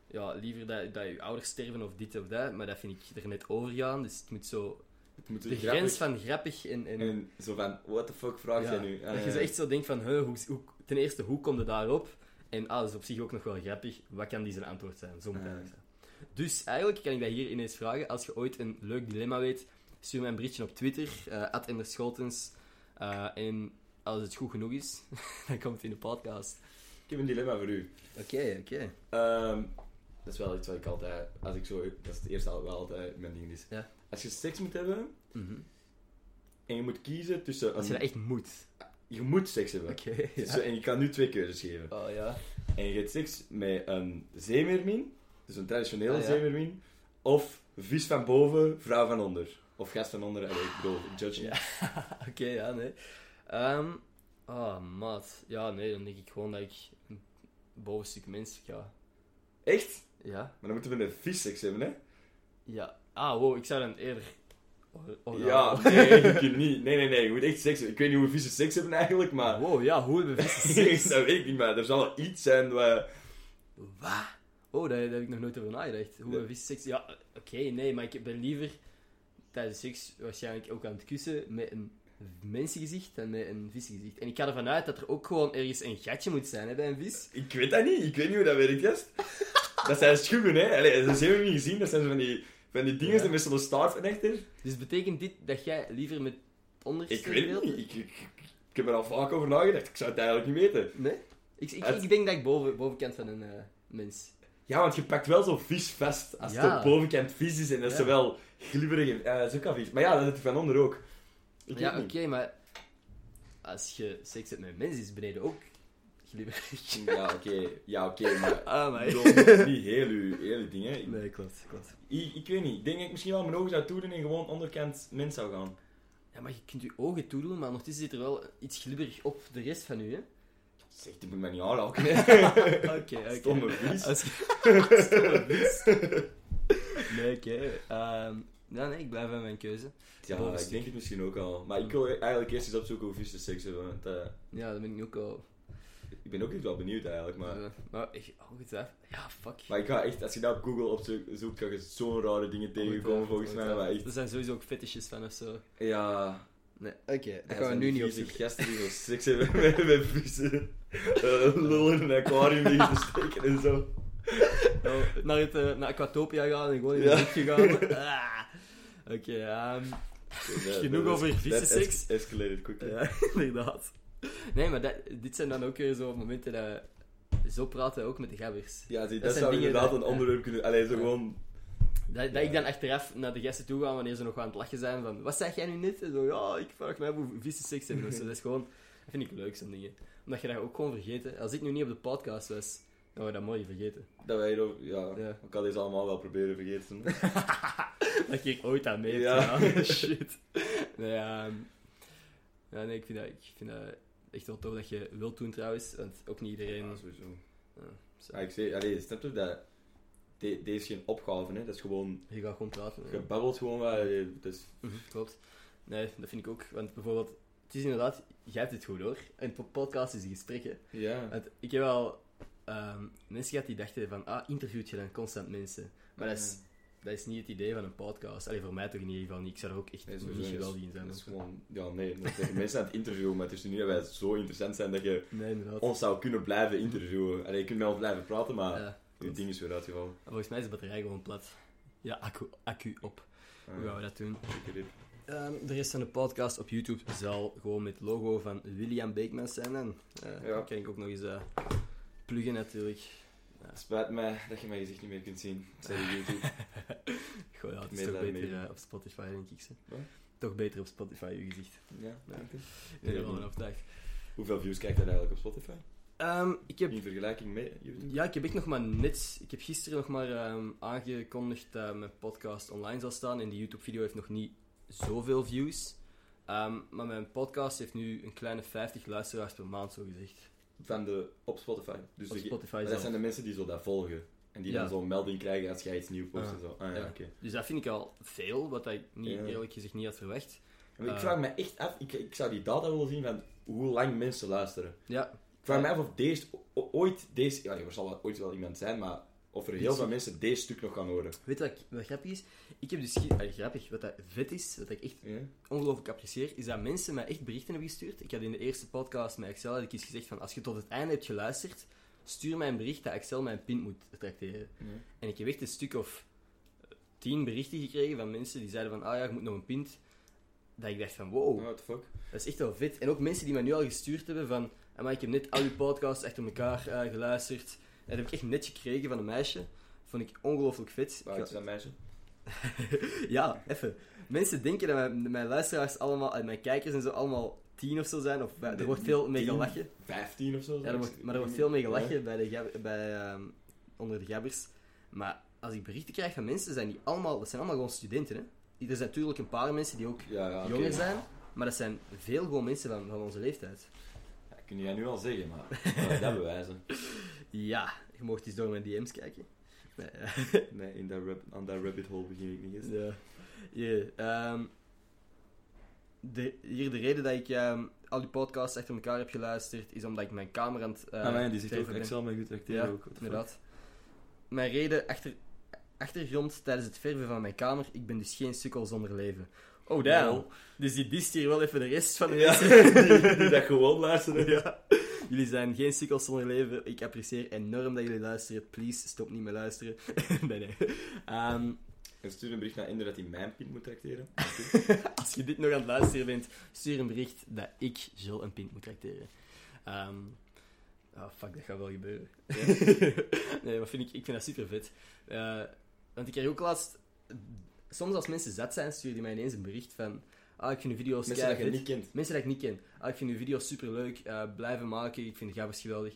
Ja, liever dat, dat je ouders sterven of dit of dat, maar dat vind ik er net over gaan. Dus het moet zo... het moet De grappig- grens van grappig en... en, En zo van, what the fuck vraag ja, jij nu? Ah, dat je zo echt zo denkt van, huh, hoe, hoe, ten eerste, hoe komt het daarop? En ah, dat is op zich ook nog wel grappig. Wat kan die zijn antwoord zijn? Zo moet Ah. Dus eigenlijk kan ik dat hier ineens vragen. Als je ooit een leuk dilemma weet, stuur mij een berichtje op Twitter, uh, @emberscholtens. Uh, en als het goed genoeg is, dan komt het in de podcast. Ik heb een dilemma voor u. Oké, oké. Ehm, dat is wel iets wat ik altijd, als ik zo, dat is het eerste wel altijd mijn ding is. Ja. Als je seks moet hebben Mhm. en je moet kiezen tussen Als je dat echt moet. je moet seks hebben. Oké, Dus, ja. En je kan nu twee keuzes geven. Oh ja. En je hebt seks met een zeemeermin, dus een traditionele Ah, zeemeermin, of vis van boven, vrouw van onder. Of gast van onder, allee, ik bedoel, judge. Ja. Oké, ja, nee. Ehm oh, maat. Ja, nee, dan denk ik gewoon dat ik een bovenstuk mens ga. Echt? Ja. Maar dan moeten we een vis seks hebben, hè? Ja. Ah, wow, ik zou dan eerder... Oh, oh, Ja, nee, je kunt niet. Nee, nee, nee, je moet echt seks hebben. Ik weet niet hoe vissen seks hebben eigenlijk, maar... Wow, ja, hoe hebben vissen seks? dat weet ik niet, maar er zal wel iets zijn waar... Wat? Oh, daar, daar heb ik nog nooit over nagedacht. Hoe Nee. vissen seks? Ja, oké, nee, maar ik ben liever tijdens seks waarschijnlijk ook aan het kussen met een mensengezicht dan met een visgezicht. En ik ga ervan uit dat er ook gewoon ergens een gatje moet zijn hè, bij een vis. Ik weet dat niet, ik weet niet hoe dat werkt, gast. dat zijn schubben, hè. Allee, dat hebben we niet gezien, dat zijn zo van die, van die dingen Ja. die met zo'n staart van achter. Dus betekent dit dat jij liever met onderste Ik weet het niet, ik, ik, ik, ik heb er al vaak over nagedacht, ik zou het eigenlijk niet weten. Nee? Ik, ik, ik denk dat ik boven, bovenkant van een eh, mens. Ja, want je pakt wel zo'n vis vast als Ja. op bovenkant vis is en dat is Ja. wel glibberig. en- dat is ook al vies. Maar ja, dat is van onder ook. Ik ja, oké, maar als je seks hebt met een mens, is beneden ook glibberig. Ja, oké, ja, oké, maar... Ah, maar... Niet heel uw, heel uw dingen. Ik, Nee, klopt, klopt. ik, ik weet niet, ik denk dat ik misschien wel mijn ogen zou toedoen en gewoon onderkant mens zou gaan. Ja, maar je kunt je ogen toedoen, maar ondertussen zit er wel iets glibberig op de rest van u, hè? Zeg, die moet mij niet aanraken. Oké, oké. Stomme je- Stomme vis. Nee, oké. Ehm, ja, nee, ik blijf bij mijn keuze. Ja, ik denk het misschien ook al. Maar ik wil eigenlijk eerst eens opzoeken hoe seks hebben. Want eh, Ja, dat ben ik ook al... ik ben ook echt wel benieuwd eigenlijk. Maar, eh, maar ik... Oh, getwijfeld. Ja, fuck. maar ik ga echt, als je dat op Google opzoekt, ga je zo'n rare dingen tegenkomen volgens mij. Maar echt, Er zijn sowieso ook fetishes van of zo. ja... Nee, oké. dat gaan we nu die niet opzoeken. gasten die zo seks hebben met, met vissen. Uh, lul in een aquarium liggen te steken en zo. Oh, naar, het, eh, naar Aquatopia gaan en gewoon in Ja. de lucht gegaan. Ah. Oké, ehm, Genoeg over vissenseks. es- Escalated quickly. ja, inderdaad. Nee, maar dat, dit zijn dan ook weer zo momenten dat... Zo praten we ook met de gabbers. Ja, zie, Dat dat, zijn zou dingen inderdaad dat- een onderwerp kunnen... Allee, zo Ja. gewoon... Dat, dat ik dan achteraf naar de gasten toe ga wanneer ze nog aan het lachen zijn van... Wat zeg jij nu net? En zo, ja, ik vraag me af hoe vissen seks hebben. zo. Dat is gewoon... Dat vind ik leuk, zo'n dingen. Omdat je dat ook gewoon vergeten. Als ik nu niet op de podcast was, dan we dat mooi vergeten. Dat wij hier ook... Ja, Ja. ik kan deze allemaal wel proberen vergeten. dat ik ooit aan mee Ja. Shit. Nee, ehm, ja, nee, ik vind, dat, ik vind dat echt wel tof dat je wilt doen trouwens. Want ook niet iedereen... Ja, sowieso. Ja, ik zeg... Allee, snap je dat... de- Deze is geen opgave, hè. Dat is gewoon... Je gaat gewoon praten. Je babbelt gewoon wel. is... Mhm, klopt. Nee, dat vind ik ook. Want bijvoorbeeld, het is inderdaad, jij hebt het goed hoor. En po- podcast is een gesprek, hè. Ja. Want ik heb wel ehm, mensen gehad die dachten van, ah, interviewt je dan constant mensen. Maar dat is dat is niet het idee van een podcast. Allee, voor mij toch in ieder geval niet. Ik zou er ook echt Nee, niet geweldig in zijn. Dat is gewoon... Ja, nee. Mensen aan het interviewen, maar het is nu niet dat wij zo interessant zijn dat je Nee, ons zou kunnen blijven interviewen. Allee, je kunt met ons blijven praten, maar Ja, je ding is weer uitgevallen. volgens mij is de batterij gewoon plat. Ja, accu, accu op. Hoe gaan we dat doen? Ehm, de rest van de podcast op YouTube zal gewoon met het logo van William Beekmans zijn. En eh Ja. kan ik ook nog eens eh pluggen natuurlijk. Het spijt mij dat je mijn gezicht niet meer kunt zien. Zij YouTube. Goh, ja, het is toch beter eh, op Spotify, denk ik. Zo. Wat? Toch beter op Spotify, je gezicht. Ja, dank je. Hoeveel views krijgt dat eigenlijk op Spotify? Ehm, ik heb In vergelijking met YouTube? Ja, ik heb echt nog maar net... Ik heb gisteren nog maar ehm, aangekondigd dat mijn podcast online zal staan. En die YouTube-video heeft nog niet zoveel views. Ehm, maar mijn podcast heeft nu een kleine 50 luisteraars per maand, zo gezegd. Van de, op Spotify. Dus Op de- Spotify maar dat zijn de mensen die zo dat volgen. En die Ja. dan zo'n melding krijgen als jij iets nieuws post Ah. en zo. Ah ja, Ja. oké. Dus dat vind ik al veel, wat ik niet, eerlijk gezegd niet had verwacht. Maar ik Eh. vraag me echt af, ik, ik zou die data willen zien van hoe lang mensen luisteren. Ja, Ik vraag me af of deze, ooit deze, ja, er zal wel ooit wel iemand zijn, maar of er heel veel mensen deze stuk nog gaan horen. weet je wat, wat grappig is? Ik heb dus... allee, grappig, wat dat vet is, wat ik echt Ja? ongelooflijk apprecieer, is dat mensen mij echt berichten hebben gestuurd. Ik had in de eerste podcast met Excel had ik eens gezegd van, als je tot het einde hebt geluisterd, stuur mij een bericht dat Excel mijn pint moet tracteren. En ik heb echt een stuk of tien berichten gekregen van mensen die zeiden van, ah ja, je moet nog een pint. Dat ik dacht van, wow, What the fuck? dat is echt wel vet. En ook mensen die mij nu al gestuurd hebben van, "Ah, maar ik heb net al uw podcasts achter elkaar eh, geluisterd. En dat heb ik echt net gekregen van een meisje. Vond ik ongelooflijk vet. Waar is dat meisje? ja, even. Mensen denken dat mijn, mijn luisteraars allemaal, en mijn kijkers en zo, allemaal tien of zo zijn. Of, er wordt veel mee gelachen. 15 of zo? Ja, er wordt, maar er wordt veel mee gelachen bij de, bij, ehm, onder de gabbers. Maar als ik berichten krijg van mensen, zijn die allemaal, dat zijn allemaal gewoon studenten. Hè? Er zijn natuurlijk een paar mensen die ook Ja, ja, jonger zijn, maar dat zijn veel gewoon mensen van, van onze leeftijd. Kun je dat nu al zeggen, maar maar dat bewijzen. Ja, je mocht eens door mijn DM's kijken. Nee, Nee, in dat aan dat rabbit hole begin ik niet eens. ja. Hier, ehm, de, hier de reden dat ik ehm, al die podcasts achter elkaar heb geluisterd, is omdat ik mijn kamer aan het uh, ah, man, die zegt ook. Excel met goed tracteren Ja, ook. inderdaad. Mijn reden, achter, achtergrond tijdens het verven van mijn kamer, ik ben dus geen sukkel zonder leven. Oh, damn. Wow. Dus die dist hier wel even de rest van de Ja, mensen. die, die dat gewoon luisteren. Ja. Jullie zijn geen sukkels zonder leven. Ik apprecieer enorm dat jullie luisteren. Please, stop niet met luisteren. nee, nee. Ehm, En stuur een bericht naar Ender dat hij mijn pint moet tracteren. als je dit nog aan het luisteren bent, stuur een bericht dat ik Jill een pint moet tracteren. Ehm oh, fuck, dat gaat wel gebeuren. nee, maar vind ik, ik vind dat super vet. Eh, want ik kreeg ook laatst... Soms als mensen zat zijn, sturen die mij ineens een bericht van... Ah, ik vind uw video's Mensen dat je niet kent. Mensen dat ik niet ken. Ah, ik vind uw video's superleuk. eh blijven maken. Ik vind de gabbers geweldig.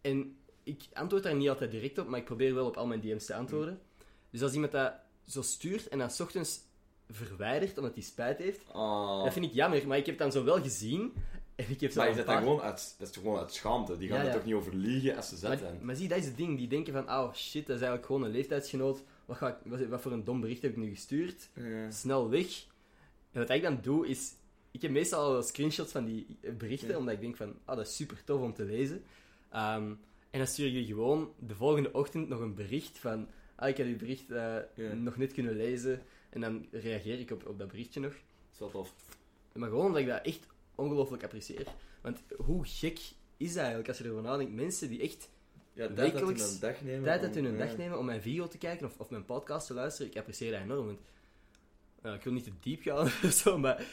En ik antwoord daar niet altijd direct op, maar ik probeer wel op al mijn DM's te antwoorden. Dus als iemand dat zo stuurt en dan 's ochtends verwijdert omdat hij spijt heeft, Oh. dat vind ik jammer. Maar ik heb het dan zo wel gezien. En ik heb zo Maar is dat dan gewoon uit, dat is toch gewoon uit schaamte? Die gaan Ja, er toch niet over liegen als ze zet maar, zijn? maar zie, dat is het ding. Die denken van, oh shit, dat is eigenlijk gewoon een leeftijdsgenoot. Wat, ga ik, wat, wat voor een dom bericht heb ik nu gestuurd? Ja. snel weg. En wat ik dan doe, is... Ik heb meestal al screenshots van die berichten, Ja. omdat ik denk van, ah, dat is super tof om te lezen. Ehm, en dan stuur je gewoon de volgende ochtend nog een bericht van, ah, ik heb uw bericht eh, Ja. nog net kunnen lezen. En dan reageer ik op, op dat berichtje nog. Dat is wel tof. Maar gewoon omdat ik dat echt ongelooflijk apprecieer. Want hoe gek is dat eigenlijk, als je erover nadenkt? Mensen die echt Ja, tijd dat hun een dag nemen. tijd uit om- hun ja. dag nemen om mijn video te kijken of, of mijn podcast te luisteren, ik apprecieer dat enorm. Want, nou, ik wil niet te diep gaan of zo, maar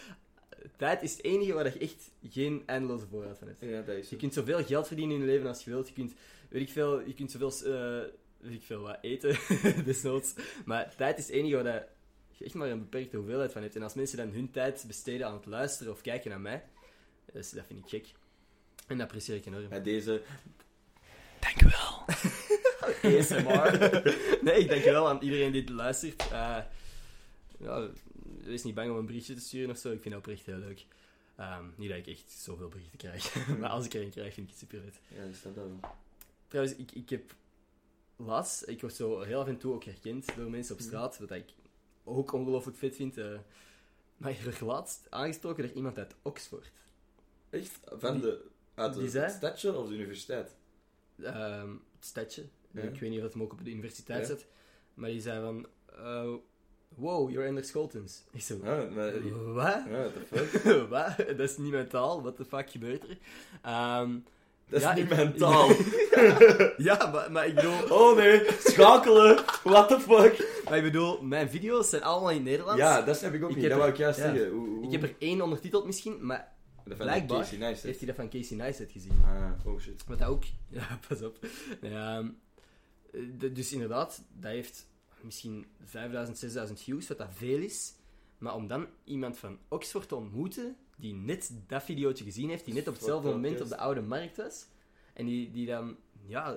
tijd is het enige waar je echt geen eindeloze voorraad van hebt. Ja, dat is Je kunt zoveel geld verdienen in je leven als je wilt. Je kunt, weet ik veel, je kunt zoveel, eh, weet ik veel wat eten, desnoods. Maar tijd is het enige waar dat je echt maar een beperkte hoeveelheid van hebt. En als mensen dan hun tijd besteden aan het luisteren of kijken naar mij, dus dat vind ik gek. En dat apprecieer ik enorm. Bij deze... Dank u wel. ASMR. nee, ik dank je wel aan iedereen die het luistert. Eh, ja, wees niet bang om een berichtje te sturen of zo. Ik vind dat oprecht heel leuk. Ehm, niet dat ik echt zoveel berichten krijg. maar als ik er een krijg, vind ik het super vet. Ja, dat staat dat wel. Trouwens, ik, ik heb laatst... Ik word zo heel af en toe ook herkend door mensen op straat. Wat ik ook ongelooflijk vet vind. eh. maar ik werd laatst aangesproken door iemand uit Oxford. Echt? Van Die- de... Uit de zei- stadje of de universiteit? Het stadje. Ja. Ik weet niet of het hem ook op de universiteit zit. Maar die zei van... eh, wow, you're Anders Scholtens. Ik zo, maar... wat? Ja, what the fuck? wat? Dat is niet mijn taal, what the fuck gebeurt er? Ehm, Dat is Ja, niet mijn taal. ja, maar, maar ik bedoel, Oh nee, schakelen. What the fuck? maar ik bedoel, mijn video's zijn allemaal in Nederlands. Ja, dat heb ik ook Ik niet. Dat wou er- ik juist ja. zeggen. Ik heb er één ondertiteld misschien, maar blijkbaar Casey Neistat. heeft hij dat van Casey Neistat gezien. Ah, oh shit. Wat dat ook... Ja, pas op. Ja, ehm, de- dus inderdaad, dat heeft misschien 5000, 6000 views, wat dat veel is. Maar om dan iemand van Oxford te ontmoeten, die net dat videootje gezien heeft, die net op hetzelfde moment op de oude markt was, en die, die dan... Ja,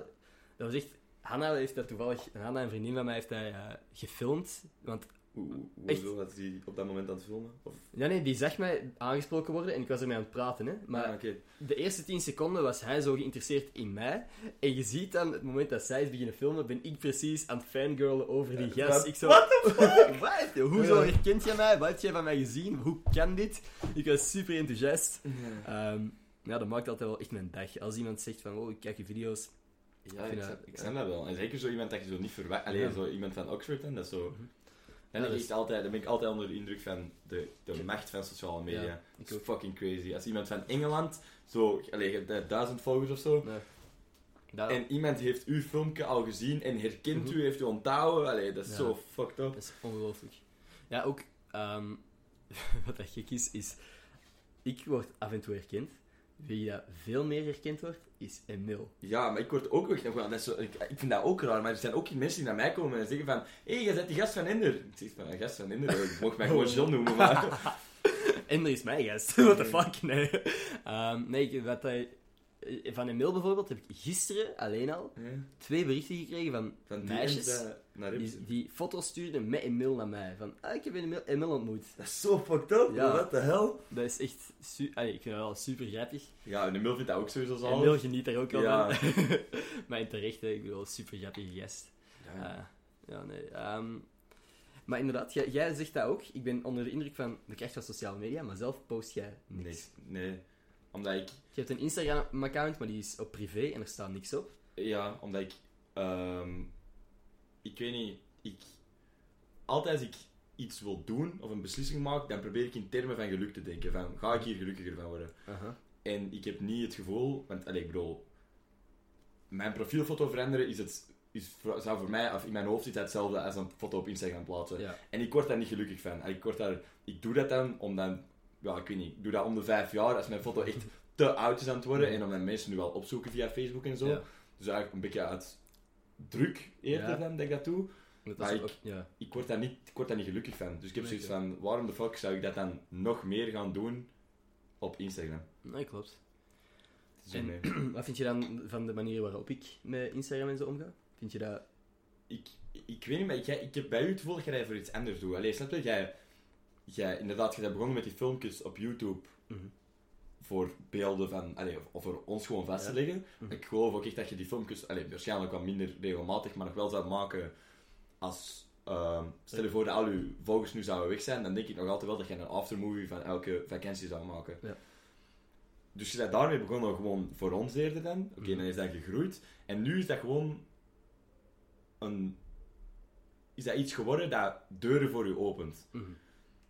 dat was echt... Hanna heeft dat toevallig... Hanna, een vriendin van mij, heeft dat eh, gefilmd. Want Hoe, was hij op dat moment aan het filmen? Of... ja, nee, die zag mij aangesproken worden en ik was ermee aan het praten. Hè. Maar Ah, oké. de eerste 10 seconden was hij zo geïnteresseerd in mij. En je ziet dan, het moment dat zij is beginnen filmen, ben ik precies aan het fangirlen over die Ja, gast. wat- Ik zo, What the fuck? Wat? Hoezo Ja. herkent jij mij? Wat heb jij van mij gezien? Hoe kan dit? Ik was super enthousiast. Ehm, ja, dat maakt altijd wel echt mijn dag. Als iemand zegt van, oh, ik kijk je video's. Ja, ik, dat- snap- ik snap dat wel. En zeker zo iemand dat je zo niet verwacht. Alleen Ja. Mhm. zo iemand van Oxford, en dat is zo... En Ja, dat is- altijd, dan ben ik altijd onder de indruk van de, de macht van sociale media. Ja, dat ik is fucking crazy. Als iemand van Engeland, zo, eh, duizend volgers of zo, Nee. En iemand heeft uw filmpje al gezien en herkent Mhm. u, heeft u onthouden, allee, dat is Ja. zo fucked up. dat is ongelooflijk. Ja, ook, ehm, wat dat gek is, is, ik word af en toe herkend. Wie dat veel meer herkend wordt, is Emil. Ja, maar ik word ook nog wel, dat is zo, ik, ik vind dat ook raar, maar er zijn ook mensen die naar mij komen en zeggen van, hé, hey, jij bent die gast van Ender. Ik zeg van, een gast van Ender? Ik mocht mij gewoon John noemen, maar... Ender is mijn gast. What the fuck? Nee. Ehm, nee, wat hij... Van Emil bijvoorbeeld heb ik gisteren alleen al Ja, twee berichten gekregen van, van die meisjes eh, die, die foto's stuurden met Emil naar mij. Van, ah, ik heb Emil, Emil ontmoet. Dat is zo fucked up, Ja. what the hell? Dat is echt... Su Allee, ik vind dat wel super grappig. Ja, en Emil vindt dat ook sowieso zo. Emil geniet er ook wel Ja. van. maar in terecht, hè, ik bedoel, super grappige gast. Ja. Ah, ja, nee. ehm, maar inderdaad, jij, jij zegt dat ook. Ik ben onder de indruk van de kracht van sociale media, maar zelf post jij niks. Nee, nee. Omdat ik... Je hebt een Instagram-account, maar die is op privé en er staat niks op. Ja, omdat ik... ehm, ik weet niet... Ik... Altijd als ik iets wil doen, of een beslissing maak, dan probeer ik in termen van geluk te denken. Van, ga ik hier gelukkiger van worden? En ik heb niet het gevoel... Want, ik bedoel... Mijn profielfoto veranderen is het... Is, voor- zou voor mij, of in mijn hoofd, is dat hetzelfde als een foto op Instagram plaatsen. Ja. En ik word daar niet gelukkig van. Ik, word daar, ik doe dat dan om dan... Ja, ik weet niet. Ik doe dat om de vijf jaar, als mijn foto echt te oud is aan het worden. En omdat mensen nu wel opzoeken via Facebook en zo. Ja. Dus eigenlijk een beetje uit druk eerder Ja. dan dat ik dat doe. Dat Maar ik- ook, ja. Ik word, daar niet, ik word daar niet gelukkig van. Dus ik heb Nee, zoiets van, waarom de fuck zou ik dat dan nog meer gaan doen op Instagram? Nee, klopt. Zo, En- nee. Wat vind je dan van de manier waarop ik met Instagram en zo omga? Vind je dat... ik, ik weet niet, maar ik, ik heb bij u het gevoel dat jij voor iets anders doet. Allee, snap je? Jij, jij, inderdaad, je bent begonnen met die filmpjes op YouTube Mhm. voor beelden van, allee, of, of voor ons gewoon vast te leggen. Mhm. Ik geloof ook echt dat je die filmpjes, allee, waarschijnlijk wat minder regelmatig, maar nog wel zou maken als, ehm, stel je voor dat al uw volgers nu zouden weg zijn, dan denk ik nog altijd wel dat je een aftermovie van elke vakantie zou maken. Ja. Dus je bent daarmee begonnen gewoon voor ons eerder dan. Oké, Mhm. dan is dat gegroeid. En nu is dat gewoon een... Is dat iets geworden dat deuren voor u opent.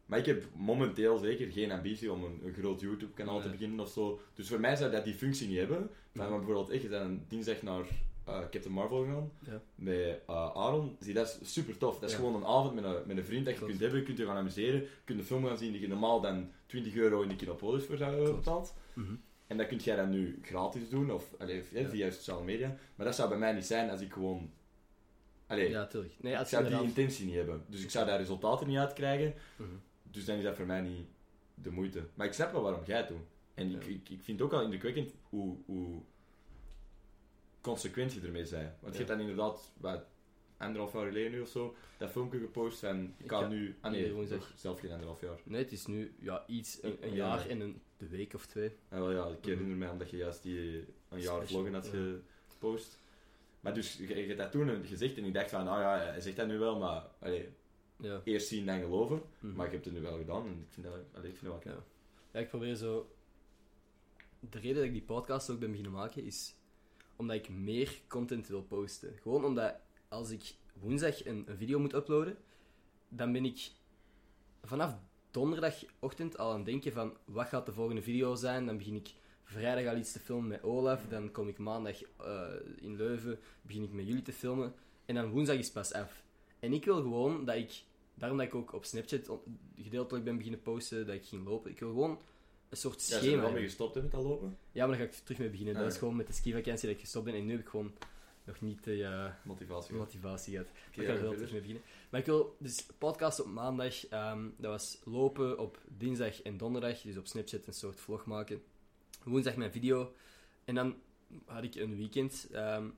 Maar ik heb momenteel zeker geen ambitie om een, een groot YouTube-kanaal te beginnen of zo. Dus voor mij zou dat die functie niet hebben. Maar bijvoorbeeld, ik ben dinsdag naar eh Captain Marvel gegaan Ja. met eh, Aaron. Zie, dat is super tof. Dat is Ja. gewoon een avond met een, met een vriend dat je Klopt. kunt hebben. Je kunt je gaan amuseren. Je kunt een film gaan zien die je normaal dan 20 euro in de Kinopolis voor zou hebben betaald. Mhm. En dat kun jij dan nu gratis doen, of allee, ja, Ja. via sociale media. Maar dat zou bij mij niet zijn als ik gewoon... Allee, Ja, tuurlijk. Nee, ik als je zou die inderdaad... intentie niet hebben. Dus ik zou daar resultaten niet uit krijgen. Mhm. Dus dan is dat voor mij niet de moeite. Maar ik snap wel waarom jij het doet. En ik, Ja. ik, ik vind het ook al indrukwekkend hoe, hoe consequent je ermee bent. Want je hebt dan inderdaad, wat, anderhalf jaar geleden nu of zo, dat filmpje gepost van, ik ga nu... Ah nee, zelf geen anderhalf jaar. Nee, het is nu ja, iets, een, een Ja. jaar en een de week of twee. Ja, wel ja, ik herinner me omdat je juist die een jaar vloggen had gepost. Maar dus, je, je hebt dat toen gezegd en ik dacht van, nou ja, hij zegt dat nu wel, maar allee, Ja. eerst zien dan geloven. Mhm. Maar ik heb het nu wel gedaan en ik vind dat, allee, ik vind dat wel Ja. Ja, ik probeer zo... De reden dat ik die podcast ook ben beginnen maken, is omdat ik meer content wil posten. Gewoon omdat als ik woensdag een, een video moet uploaden, dan ben ik vanaf donderdagochtend al aan het denken van wat gaat de volgende video zijn. Dan begin ik vrijdag al iets te filmen met Olaf. Dan kom ik maandag eh, in Leuven, begin ik met jullie te filmen. En dan woensdag is pas af. En ik wil gewoon dat ik, daarom dat ik ook op Snapchat gedeeltelijk ben beginnen posten, dat ik ging lopen. Ik wil gewoon een soort Ja, schema wel mee hebben. gestopt met dat lopen? Ja, maar daar ga ik terug mee beginnen. Ah, dat is ja. gewoon met de skivakantie dat ik gestopt ben. En nu heb ik gewoon nog niet de eh, Motivatie. motivatie gehad. Oké, ik ga ja, er wel terug mee beginnen. Maar ik wil dus podcast op maandag. ehm, dat was lopen op dinsdag en donderdag. Dus op Snapchat een soort vlog maken. Woensdag mijn video. En dan had ik een weekend. ehm,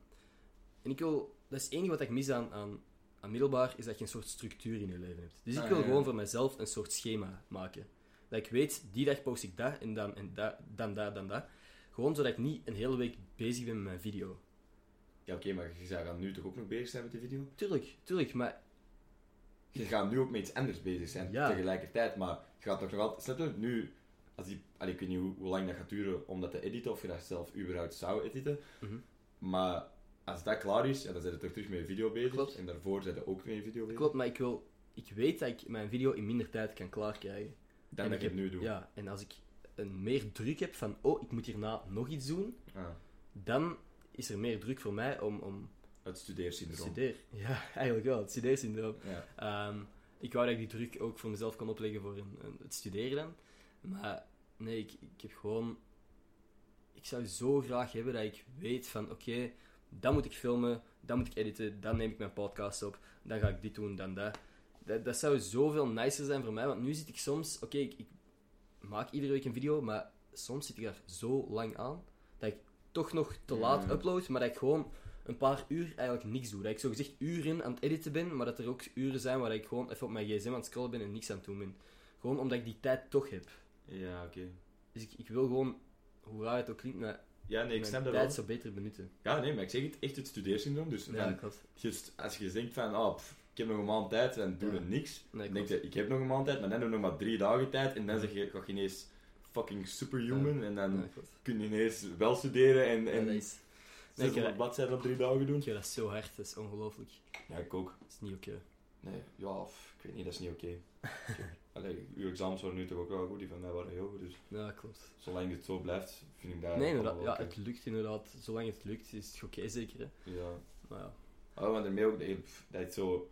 en ik wil... Dat is het enige wat ik mis aan, aan, aan middelbaar, is dat je een soort structuur in je leven hebt. Dus ik Ah, wil ja. gewoon voor mezelf een soort schema maken. Dat ik weet, die dag post ik dat, en dan, en dat, dan dat, dan dat. Gewoon zodat ik niet een hele week bezig ben met mijn video. Ja, oké, maar je gaat nu toch ook nog bezig zijn met de video? Tuurlijk, tuurlijk, maar Je gaat nu ook met iets anders bezig zijn Ja. tegelijkertijd, maar je gaat toch nog altijd... Snap je? Nu, als die... Allee, ik weet niet hoe, hoe lang dat gaat duren om dat te editen, of je dat zelf überhaupt zou editen. Mhm. Maar als dat klaar is, ja, dan zijn je toch terug met video bezig. Klopt. En daarvoor zijn je ook met video bezig. Klopt, maar ik, wil, ik weet dat ik mijn video in minder tijd kan klaarkrijgen. Dan En dat ik het nu doet. Ja, en als ik een meer druk heb van, oh, ik moet hierna nog iets doen, Ah, dan is er meer druk voor mij om, om het studeersyndroom. studeren. Ja, eigenlijk wel, het studeersyndroom. Ja. Ehm, ik wou dat ik die druk ook voor mezelf kon opleggen voor een, een- het studeren dan. Maar nee, ik, ik heb gewoon... Ik zou zo graag hebben dat ik weet van, oké, dan moet ik filmen, dan moet ik editen, dan neem ik mijn podcast op, dan ga ik dit doen, dan dat. Dat, dat zou zoveel nicer zijn voor mij, want nu zit ik soms... Oké, ik, ik maak iedere week een video, maar soms zit ik daar zo lang aan, dat ik toch nog te laat upload, maar dat ik gewoon een paar uur eigenlijk niks doe. Dat ik zogezegd uren aan het editen ben, maar dat er ook uren zijn waar ik gewoon even op mijn gsm aan het scrollen ben en niks aan het doen ben. Gewoon omdat ik die tijd toch heb. Ja, oké. Dus ik, ik wil gewoon, hoe raar het ook klinkt, maar Ja, nee, ik snap dat tijd wel. zo beter benutten. Ja, nee, maar ik zeg het, echt het studeersyndroom. Dus Ja, klopt. als je denkt van, oh, ik heb nog een maand tijd, en doe Ja. je niks. Nee, Dan denk je, ik heb nog een maand tijd, maar dan heb je nog maar drie dagen tijd. En dan zeg je, ga je ineens fucking superhuman. En dan Ja, kun je ineens wel studeren en, Ja, en dat is... Nee, ik, 600 ga- bladzijden op drie dagen doen. ik ga dat zo hard, dat is ongelooflijk. Ja, ik ook. Dat is niet oké. Nee, ja, ik weet niet, dat is niet oké. Allee, uw examens waren nu toch ook wel goed, die van mij waren heel goed. Dus Ja, klopt. zolang het zo blijft, vind ik dat nee, inderdaad. wel Ja, het lukt inderdaad. Zolang het lukt, is het oké, zeker. Hè? Ja. Maar ja. Oh, want daarmee ook, nee, dat is zo...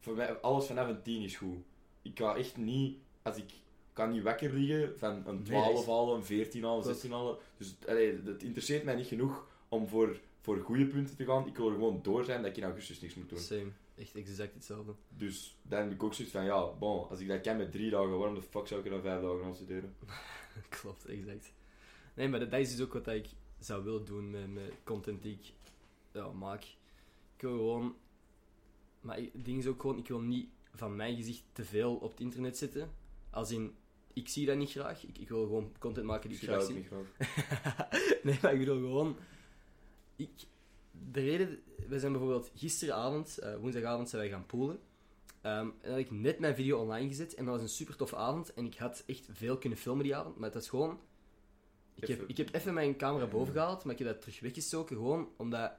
Voor mij, alles vanaf een 10 is goed. Ik kan echt niet, als ik kan niet wakker liggen van een Nee, 12 dat is- halen, een 14 halen, Klopt. 16 halen. Dus allee, het interesseert mij niet genoeg om voor, voor goede punten te gaan. Ik wil er gewoon door zijn dat ik in augustus niks moet doen. Same. Echt exact hetzelfde. Dus dan heb ik ook zoiets van, ja, bon, als ik dat kan met drie dagen, waarom de fuck zou ik er dan vijf dagen aan studeren? Klopt, exact. Nee, maar dat, dat is dus ook wat ik zou willen doen met, met content die ik ja, maak. Ik wil gewoon... Maar ik- het ding is ook gewoon, ik wil niet van mijn gezicht te veel op het internet zetten. Als in, ik zie dat niet graag. Ik, ik wil gewoon content maken die Ik ik graag zie. niet graag. nee, maar ik bedoel gewoon... Ik, de reden... We zijn bijvoorbeeld gisteravond, eh, woensdagavond, zijn wij gaan poolen. Ehm, en dan had ik net mijn video online gezet en dat was een super toffe avond. En ik had echt veel kunnen filmen die avond, maar het was gewoon... Ik heb, Even- ik heb even mijn camera boven gehaald, maar ik heb dat terug weggestoken, gewoon omdat...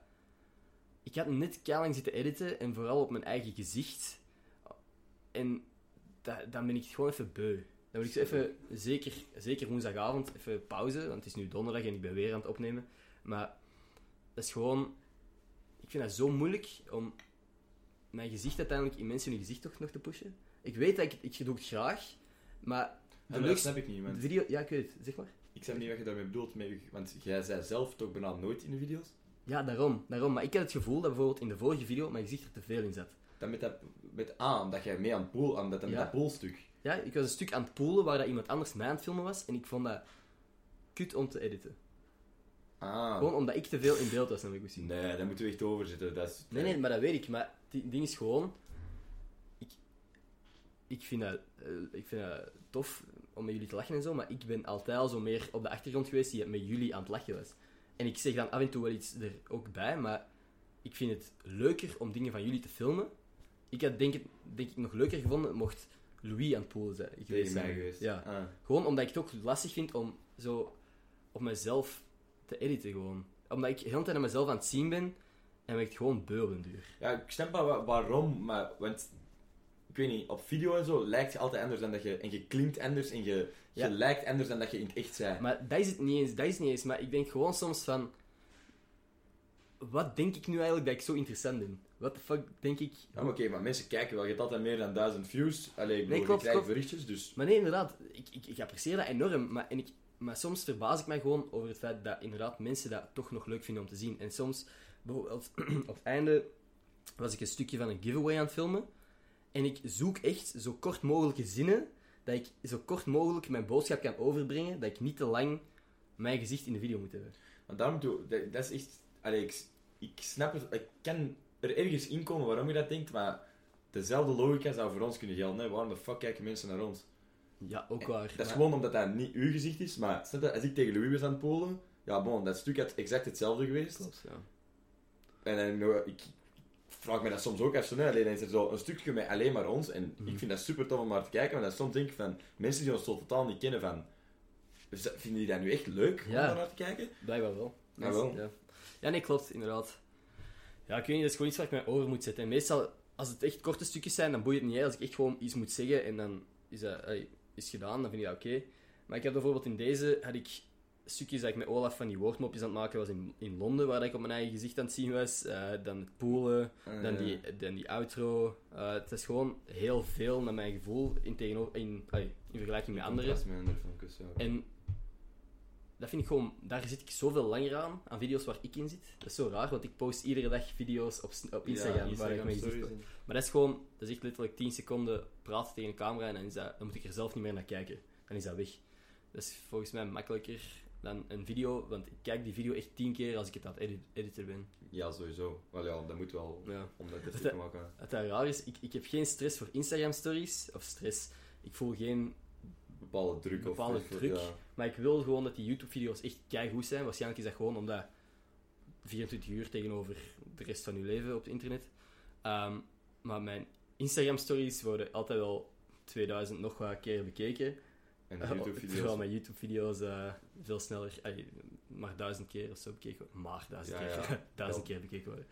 Ik had net lang zitten editen en vooral op mijn eigen gezicht. En da- dan ben ik gewoon even beu. Dan moet ik zo even, zeker, zeker woensdagavond, even pauze, want het is nu donderdag en ik ben weer aan het opnemen. Maar dat is gewoon... Ik vind dat zo moeilijk om mijn gezicht uiteindelijk in mensen hun gezicht toch nog te pushen. Ik weet dat ik, ik doe het graag, maar Ja, de maar dat snap ik niet, de want video... Ja, ik weet het, zeg maar. ik snap niet wat je daarmee bedoelt. Met, want jij zei zelf toch bijna nooit in de video's? Ja, daarom, daarom. Maar ik had het gevoel dat bijvoorbeeld in de vorige video mijn gezicht er te veel in zat. Dan met dat, met A, dat jij mee aan het pool, aan dat, Ja. dat poolstuk. Ja, ik was een stuk aan het poelen waar dat iemand anders mij aan het filmen was en ik vond dat kut om te editen. Ah. Gewoon omdat ik te veel in beeld was, goed zien. Nee, daar moeten we echt over zitten. Dat is, Nee, nee, maar dat weet ik. Maar het ding is gewoon... Ik, ik, vind dat, eh, ik vind dat tof om met jullie te lachen en zo, maar ik ben altijd al zo meer op de achtergrond geweest die met jullie aan het lachen was. En ik zeg dan af en toe wel iets er ook bij, maar ik vind het leuker om dingen van jullie te filmen. Ik had denk, ik- denk ik nog leuker gevonden mocht Louis aan het poelen zijn. geweest geweest. Ja. Ah. Gewoon omdat ik het ook lastig vind om zo op mezelf te editen gewoon. Omdat ik de hele tijd naar mezelf aan het zien ben En werd gewoon beu op den duur. Ja, ik snap wel wa- waarom, maar... Want, ik weet niet, op video en zo lijkt je altijd anders dan dat je... En je klinkt anders en je, Ja. je lijkt anders dan dat je in het echt zei. Maar dat is het niet eens, dat is het niet eens. Maar ik denk gewoon soms van... Wat denk ik nu eigenlijk dat ik zo interessant ben? Wat de fuck denk ik... Ja, oké, maar mensen kijken wel. Je hebt altijd meer dan duizend views. Allee, ik bedoel, klopt, je krijgt klopt. berichtjes, dus... Maar nee, inderdaad. Ik, ik, ik apprecieer dat enorm. Maar, en ik, maar soms verbaas ik mij gewoon over het feit dat inderdaad mensen dat toch nog leuk vinden om te zien. En soms, bijvoorbeeld op het einde, was ik een stukje van een giveaway aan het filmen. En ik zoek echt zo kort mogelijke zinnen, dat ik zo kort mogelijk mijn boodschap kan overbrengen, dat ik niet te lang mijn gezicht in de video moet hebben. Maar daarom doe dat, is echt... Allee, ik, snap het. Ik kan er ergens in komen waarom je dat denkt, maar... Dezelfde logica zou voor ons kunnen gelden. Waarom de fuck kijken mensen naar ons? Ja, ook waar. Dat is Maar- gewoon omdat dat niet uw gezicht is, maar snap je, als ik tegen Louis was aan het polen, ja, bon, dat stuk had exact hetzelfde geweest. Klopt, ja. En dan, eh, ik vraag me dat soms ook hè. alleen dan is er zo een stukje met alleen maar ons, en Mhm. ik vind dat super tof om maar te kijken, maar dan soms denk ik van, mensen die ons zo totaal niet kennen, van, vinden die dat nu echt leuk om Ja. naar te kijken? Blijkbaar wel. Ja, wel. Ja. ja, nee, klopt, inderdaad. Ja, ik weet niet, dat is gewoon iets waar ik mij over moet zetten. En meestal, als het echt korte stukjes zijn, dan boeit het niet. Hè. Als ik echt gewoon iets moet zeggen en dan is dat is gedaan, dan vind ik dat oké. Maar ik heb bijvoorbeeld in deze, had ik stukjes dat ik met Olaf van die woordmopjes aan het maken was in, in Londen, waar ik op mijn eigen gezicht aan het zien was. Eh, dan het poelen, dan die, dan die outro. Eh, het is gewoon heel veel, naar mijn gevoel, in, tegenover, in, in vergelijking met anderen. Met andere ja. En dat vind ik gewoon, daar zit ik zoveel langer aan, aan video's waar ik in zit. Dat is zo raar, want ik post iedere dag video's op, op Instagram, Ja, waar ik Maar dat is gewoon, dat is echt letterlijk 10 seconden praten tegen een camera en dan, is dat, dan moet ik er zelf niet meer naar kijken. Dan is dat weg. Dat is volgens mij makkelijker dan een video, want ik kijk die video echt 10 keer als ik het aan het edit- editen ben. Ja, sowieso. Wel ja, dat moet wel, Ja. om dat Het- te maken. Wat dat raar is, ik, ik heb geen stress voor Instagram stories, of stress. Ik voel geen Bepaalde druk Bepaalde of... druk. Ja. Maar ik wil gewoon dat die YouTube-video's echt keigoed zijn. Waarschijnlijk is dat gewoon omdat 24 uur tegenover de rest van je leven op het internet. Ehm, maar mijn Instagram-stories worden altijd wel 2000 nog wat keer bekeken. En Eh, YouTube-video's. Terwijl mijn YouTube-video's eh, veel sneller, ay, maar duizend keer of zo bekeken worden. Maar duizend Ja, keer, ja. duizend keer bekeken worden.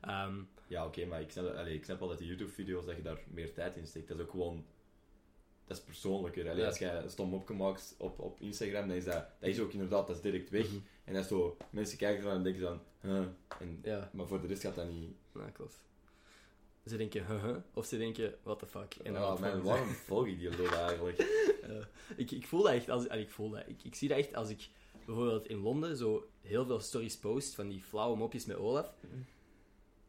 Ehm, Ja, oké, maar ik snap, allee, ik snap wel dat die YouTube-video's, dat je daar meer tijd in steekt. Dat is ook gewoon... Dat is persoonlijker. Allee, Ja. Als jij een stom opje maakt op, op Instagram, dan is dat... Dat is ook inderdaad, dat is direct weg. Mhm. En dat is zo... Mensen kijken ervan en denken dan... Huh, en, ja, Maar voor de rest gaat dat niet... nou, klopt. Ze denken, huh, of ze denken, what the fuck. En dan Ja, ontvolgen man, ze. waarom volg ik die lul eigenlijk? Ik, ik voel dat echt als allee, ik voel dat. Ik, ik zie dat echt als ik bijvoorbeeld in Londen zo heel veel stories post van die flauwe mopjes met Olaf.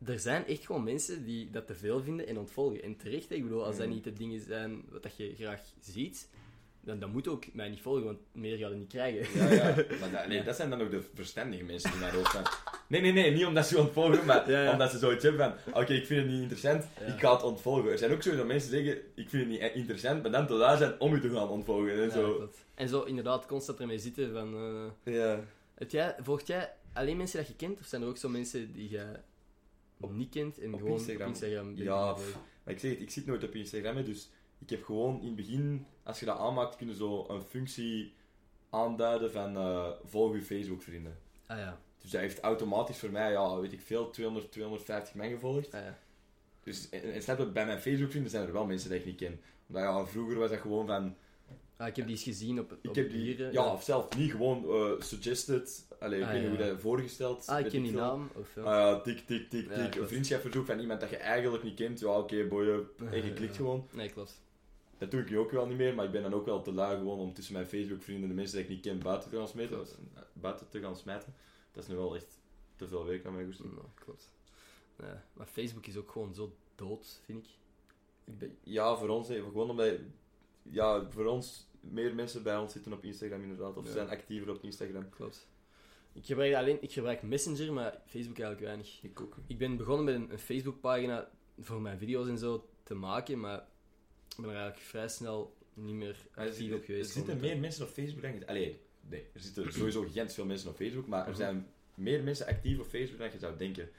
Er zijn echt gewoon mensen die dat te veel vinden en ontvolgen. En terecht, hè. ik bedoel, als dat Mhm. niet de dingen zijn wat dat je graag ziet, dan, dan moet ook mij niet volgen, want meer ga je niet krijgen. Ja, ja. Maar dat, nee, dat zijn dan ook de verstandige mensen die naar gaan. Nee, nee, nee, niet omdat ze je ontvolgen, maar Ja, omdat ze zoiets hebben van... Oké, ik vind het niet interessant, ik ga het ontvolgen. Er zijn ook sowieso mensen die zeggen, ik vind het niet interessant, maar dan te daar zijn om je te gaan ontvolgen. En zo. En zo inderdaad constant ermee zitten van... eh, Ja. jij, volgt jij alleen mensen dat je kent, of zijn er ook zo mensen die je Op- niet kent en op gewoon Instagram? op Instagram Ja? Maar ik zeg het, ik zit nooit op Instagram, hè, dus ik heb gewoon in het begin, als je dat aanmaakt, kunnen zo een functie aanduiden van eh, volg je Facebook vrienden. Ah ja, Dus dat heeft automatisch voor mij, ja, weet ik veel, 200, 250 man gevolgd. ah ja. Dus, en, en snap je, bij mijn Facebook vrienden zijn er wel mensen die ik niet ken. Omdat ja, vroeger was dat gewoon van, Ah, ik heb die eens gezien op, op ik heb die, hier, eh, ja, of zelf niet gewoon eh, suggested, allee, ik Ah, weet niet ja. hoe dat voorgesteld. Ah, ik ken die naam. Of, ja. Ah ja, tik, tik, tik, Ja, tik. een vriendschapverzoek van iemand dat je eigenlijk niet kent. Ja, oké, boy, en je klikt gewoon. Nee, klopt. Dat doe ik nu ook wel niet meer, maar ik ben dan ook wel te lui gewoon om tussen mijn Facebook-vrienden de mensen die ik niet ken buiten te gaan smijten. Klopt. Buiten te gaan smijten. Dat is nu wel echt te veel werk aan mijn goesting. Klopt. Maar Facebook is ook gewoon zo dood, vind ik. Ik ben- Ja, voor ons, hè, gewoon omdat... Ja, voor ons, meer mensen bij ons zitten op Instagram inderdaad. Of Ja. zijn actiever op Instagram. Klopt. Ik gebruik alleen, ik gebruik Messenger, maar Facebook eigenlijk weinig. Ik ook. Ik ben begonnen met een, een Facebook-pagina voor mijn video's en zo te maken, maar ik ben er eigenlijk vrij snel niet meer er actief op geweest. er zitten meer mensen op Facebook dan je... Allee, nee. Er zitten sowieso gigantisch veel mensen op Facebook, maar er Mhm. zijn meer mensen actief op Facebook dan je zou denken.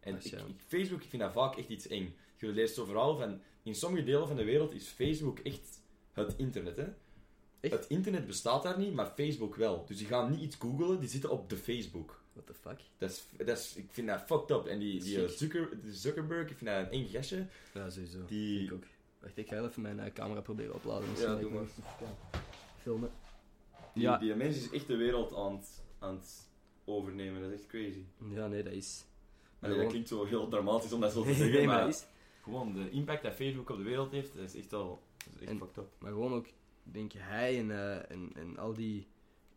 En ik, ik- Facebook, ik vind dat vaak echt iets eng. Je leest zo vooral van... In sommige delen van de wereld is Facebook echt het internet, hè. Echt? Het internet bestaat daar niet, maar Facebook wel. Dus die gaan niet iets googelen, die zitten op de Facebook. What the fuck? Dat is, dat is, ik vind dat fucked up. En die, die eh, Zucker, Zuckerberg, ik vind dat een eng gastje. Ja, sowieso. Die- Ik ook. Wacht, ik ga even mijn eh, camera proberen opladen. Ja, Misschien doe maar. Filmen. Die, Ja. die mens is echt de wereld aan het, aan het overnemen. Dat is echt crazy. Ja, nee, dat is... Allee, dat klinkt zo heel dramatisch om dat zo te Nee, zeggen, nee, maar maar is... gewoon de impact dat Facebook op de wereld heeft, dat is echt al dat is echt En- fucked up. Maar gewoon ook, denk hij en, eh, en, en al die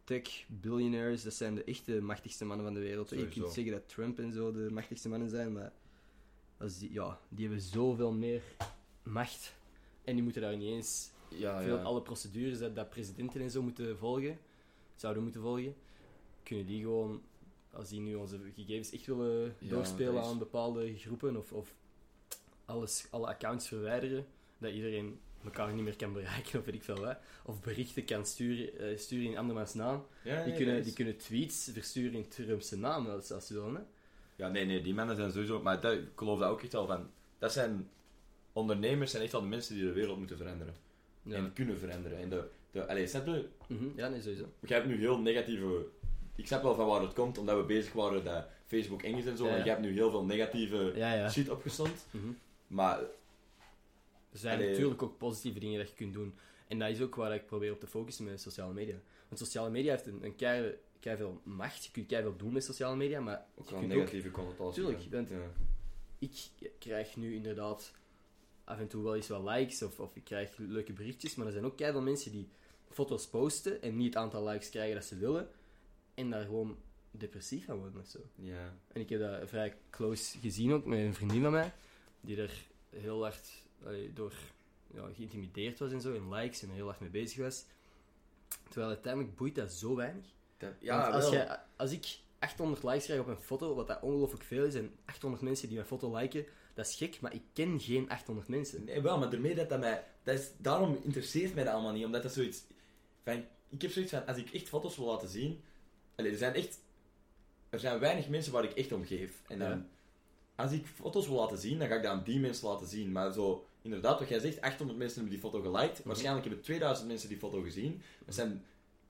tech-billionaires, dat zijn de echte machtigste mannen van de wereld. Je kunt zeggen dat Trump en zo de machtigste mannen zijn, maar als die, ja, die hebben zoveel meer macht. En die moeten daar niet eens Ja, veel, alle procedures dat, dat presidenten en zo moeten volgen, zouden moeten volgen, kunnen die gewoon, als die nu onze gegevens echt willen Ja, doorspelen is- aan bepaalde groepen of, of alles, alle accounts verwijderen, dat iedereen elkaar niet meer kan bereiken of weet ik veel wat, of berichten kan sturen, eh, sturen in andermans naam. Ja, Die kunnen, die kunnen tweets versturen in Trumpse naam als, als ze willen. Hè? Ja, nee, nee, die mannen zijn sowieso... Maar dat, ik geloof dat ook echt al van... Dat zijn... Ondernemers zijn echt al de mensen die de wereld moeten veranderen. Ja. En kunnen veranderen. En de... de allee, snap je? Mhm, ja, nee, sowieso. Je hebt nu heel negatieve... Ik snap wel van waar het komt, omdat we bezig waren dat Facebook eng is en zo. Ja, En je hebt nu heel veel negatieve Ja, ja. shit opgestomd. Mhm. Maar Er zijn Allee. natuurlijk ook positieve dingen dat je kunt doen. En dat is ook waar ik probeer op te focussen met sociale media. Want sociale media heeft een, een kei, kei veel macht. Je kunt kei veel doen met sociale media, maar ook wel kunt negatieve connotaties. Tuurlijk, aan. want- Ja. ik krijg nu inderdaad af en toe wel eens wat likes of, of ik krijg leuke berichtjes, maar er zijn ook veel mensen die foto's posten en niet het aantal likes krijgen dat ze willen en daar gewoon depressief van worden of zo. Ja. En ik heb dat vrij close gezien ook met een vriendin van mij, die er heel hard door ja, geïntimideerd was en zo, in likes en er heel hard mee bezig was. Terwijl uiteindelijk boeit dat zo weinig. Dat- Want ja, als, jij- als ik 800 likes krijg op een foto, wat dat ongelooflijk veel is, en 800 mensen die mijn foto liken, dat is gek, maar ik ken geen 800 mensen. Nee, wel, maar daarmee dat dat mij... Dat is, daarom interesseert mij dat allemaal niet, omdat dat zoiets... Van, ik heb zoiets van, als ik echt foto's wil laten zien... Allee, er zijn echt... Er zijn weinig mensen waar ik echt om geef. En dan... Ja. Als ik foto's wil laten zien, dan ga ik dat aan die mensen laten zien. Maar zo... Inderdaad, wat jij zegt, 800 mensen hebben die foto geliked. Mhm. Waarschijnlijk hebben 2000 mensen die foto gezien. Er zijn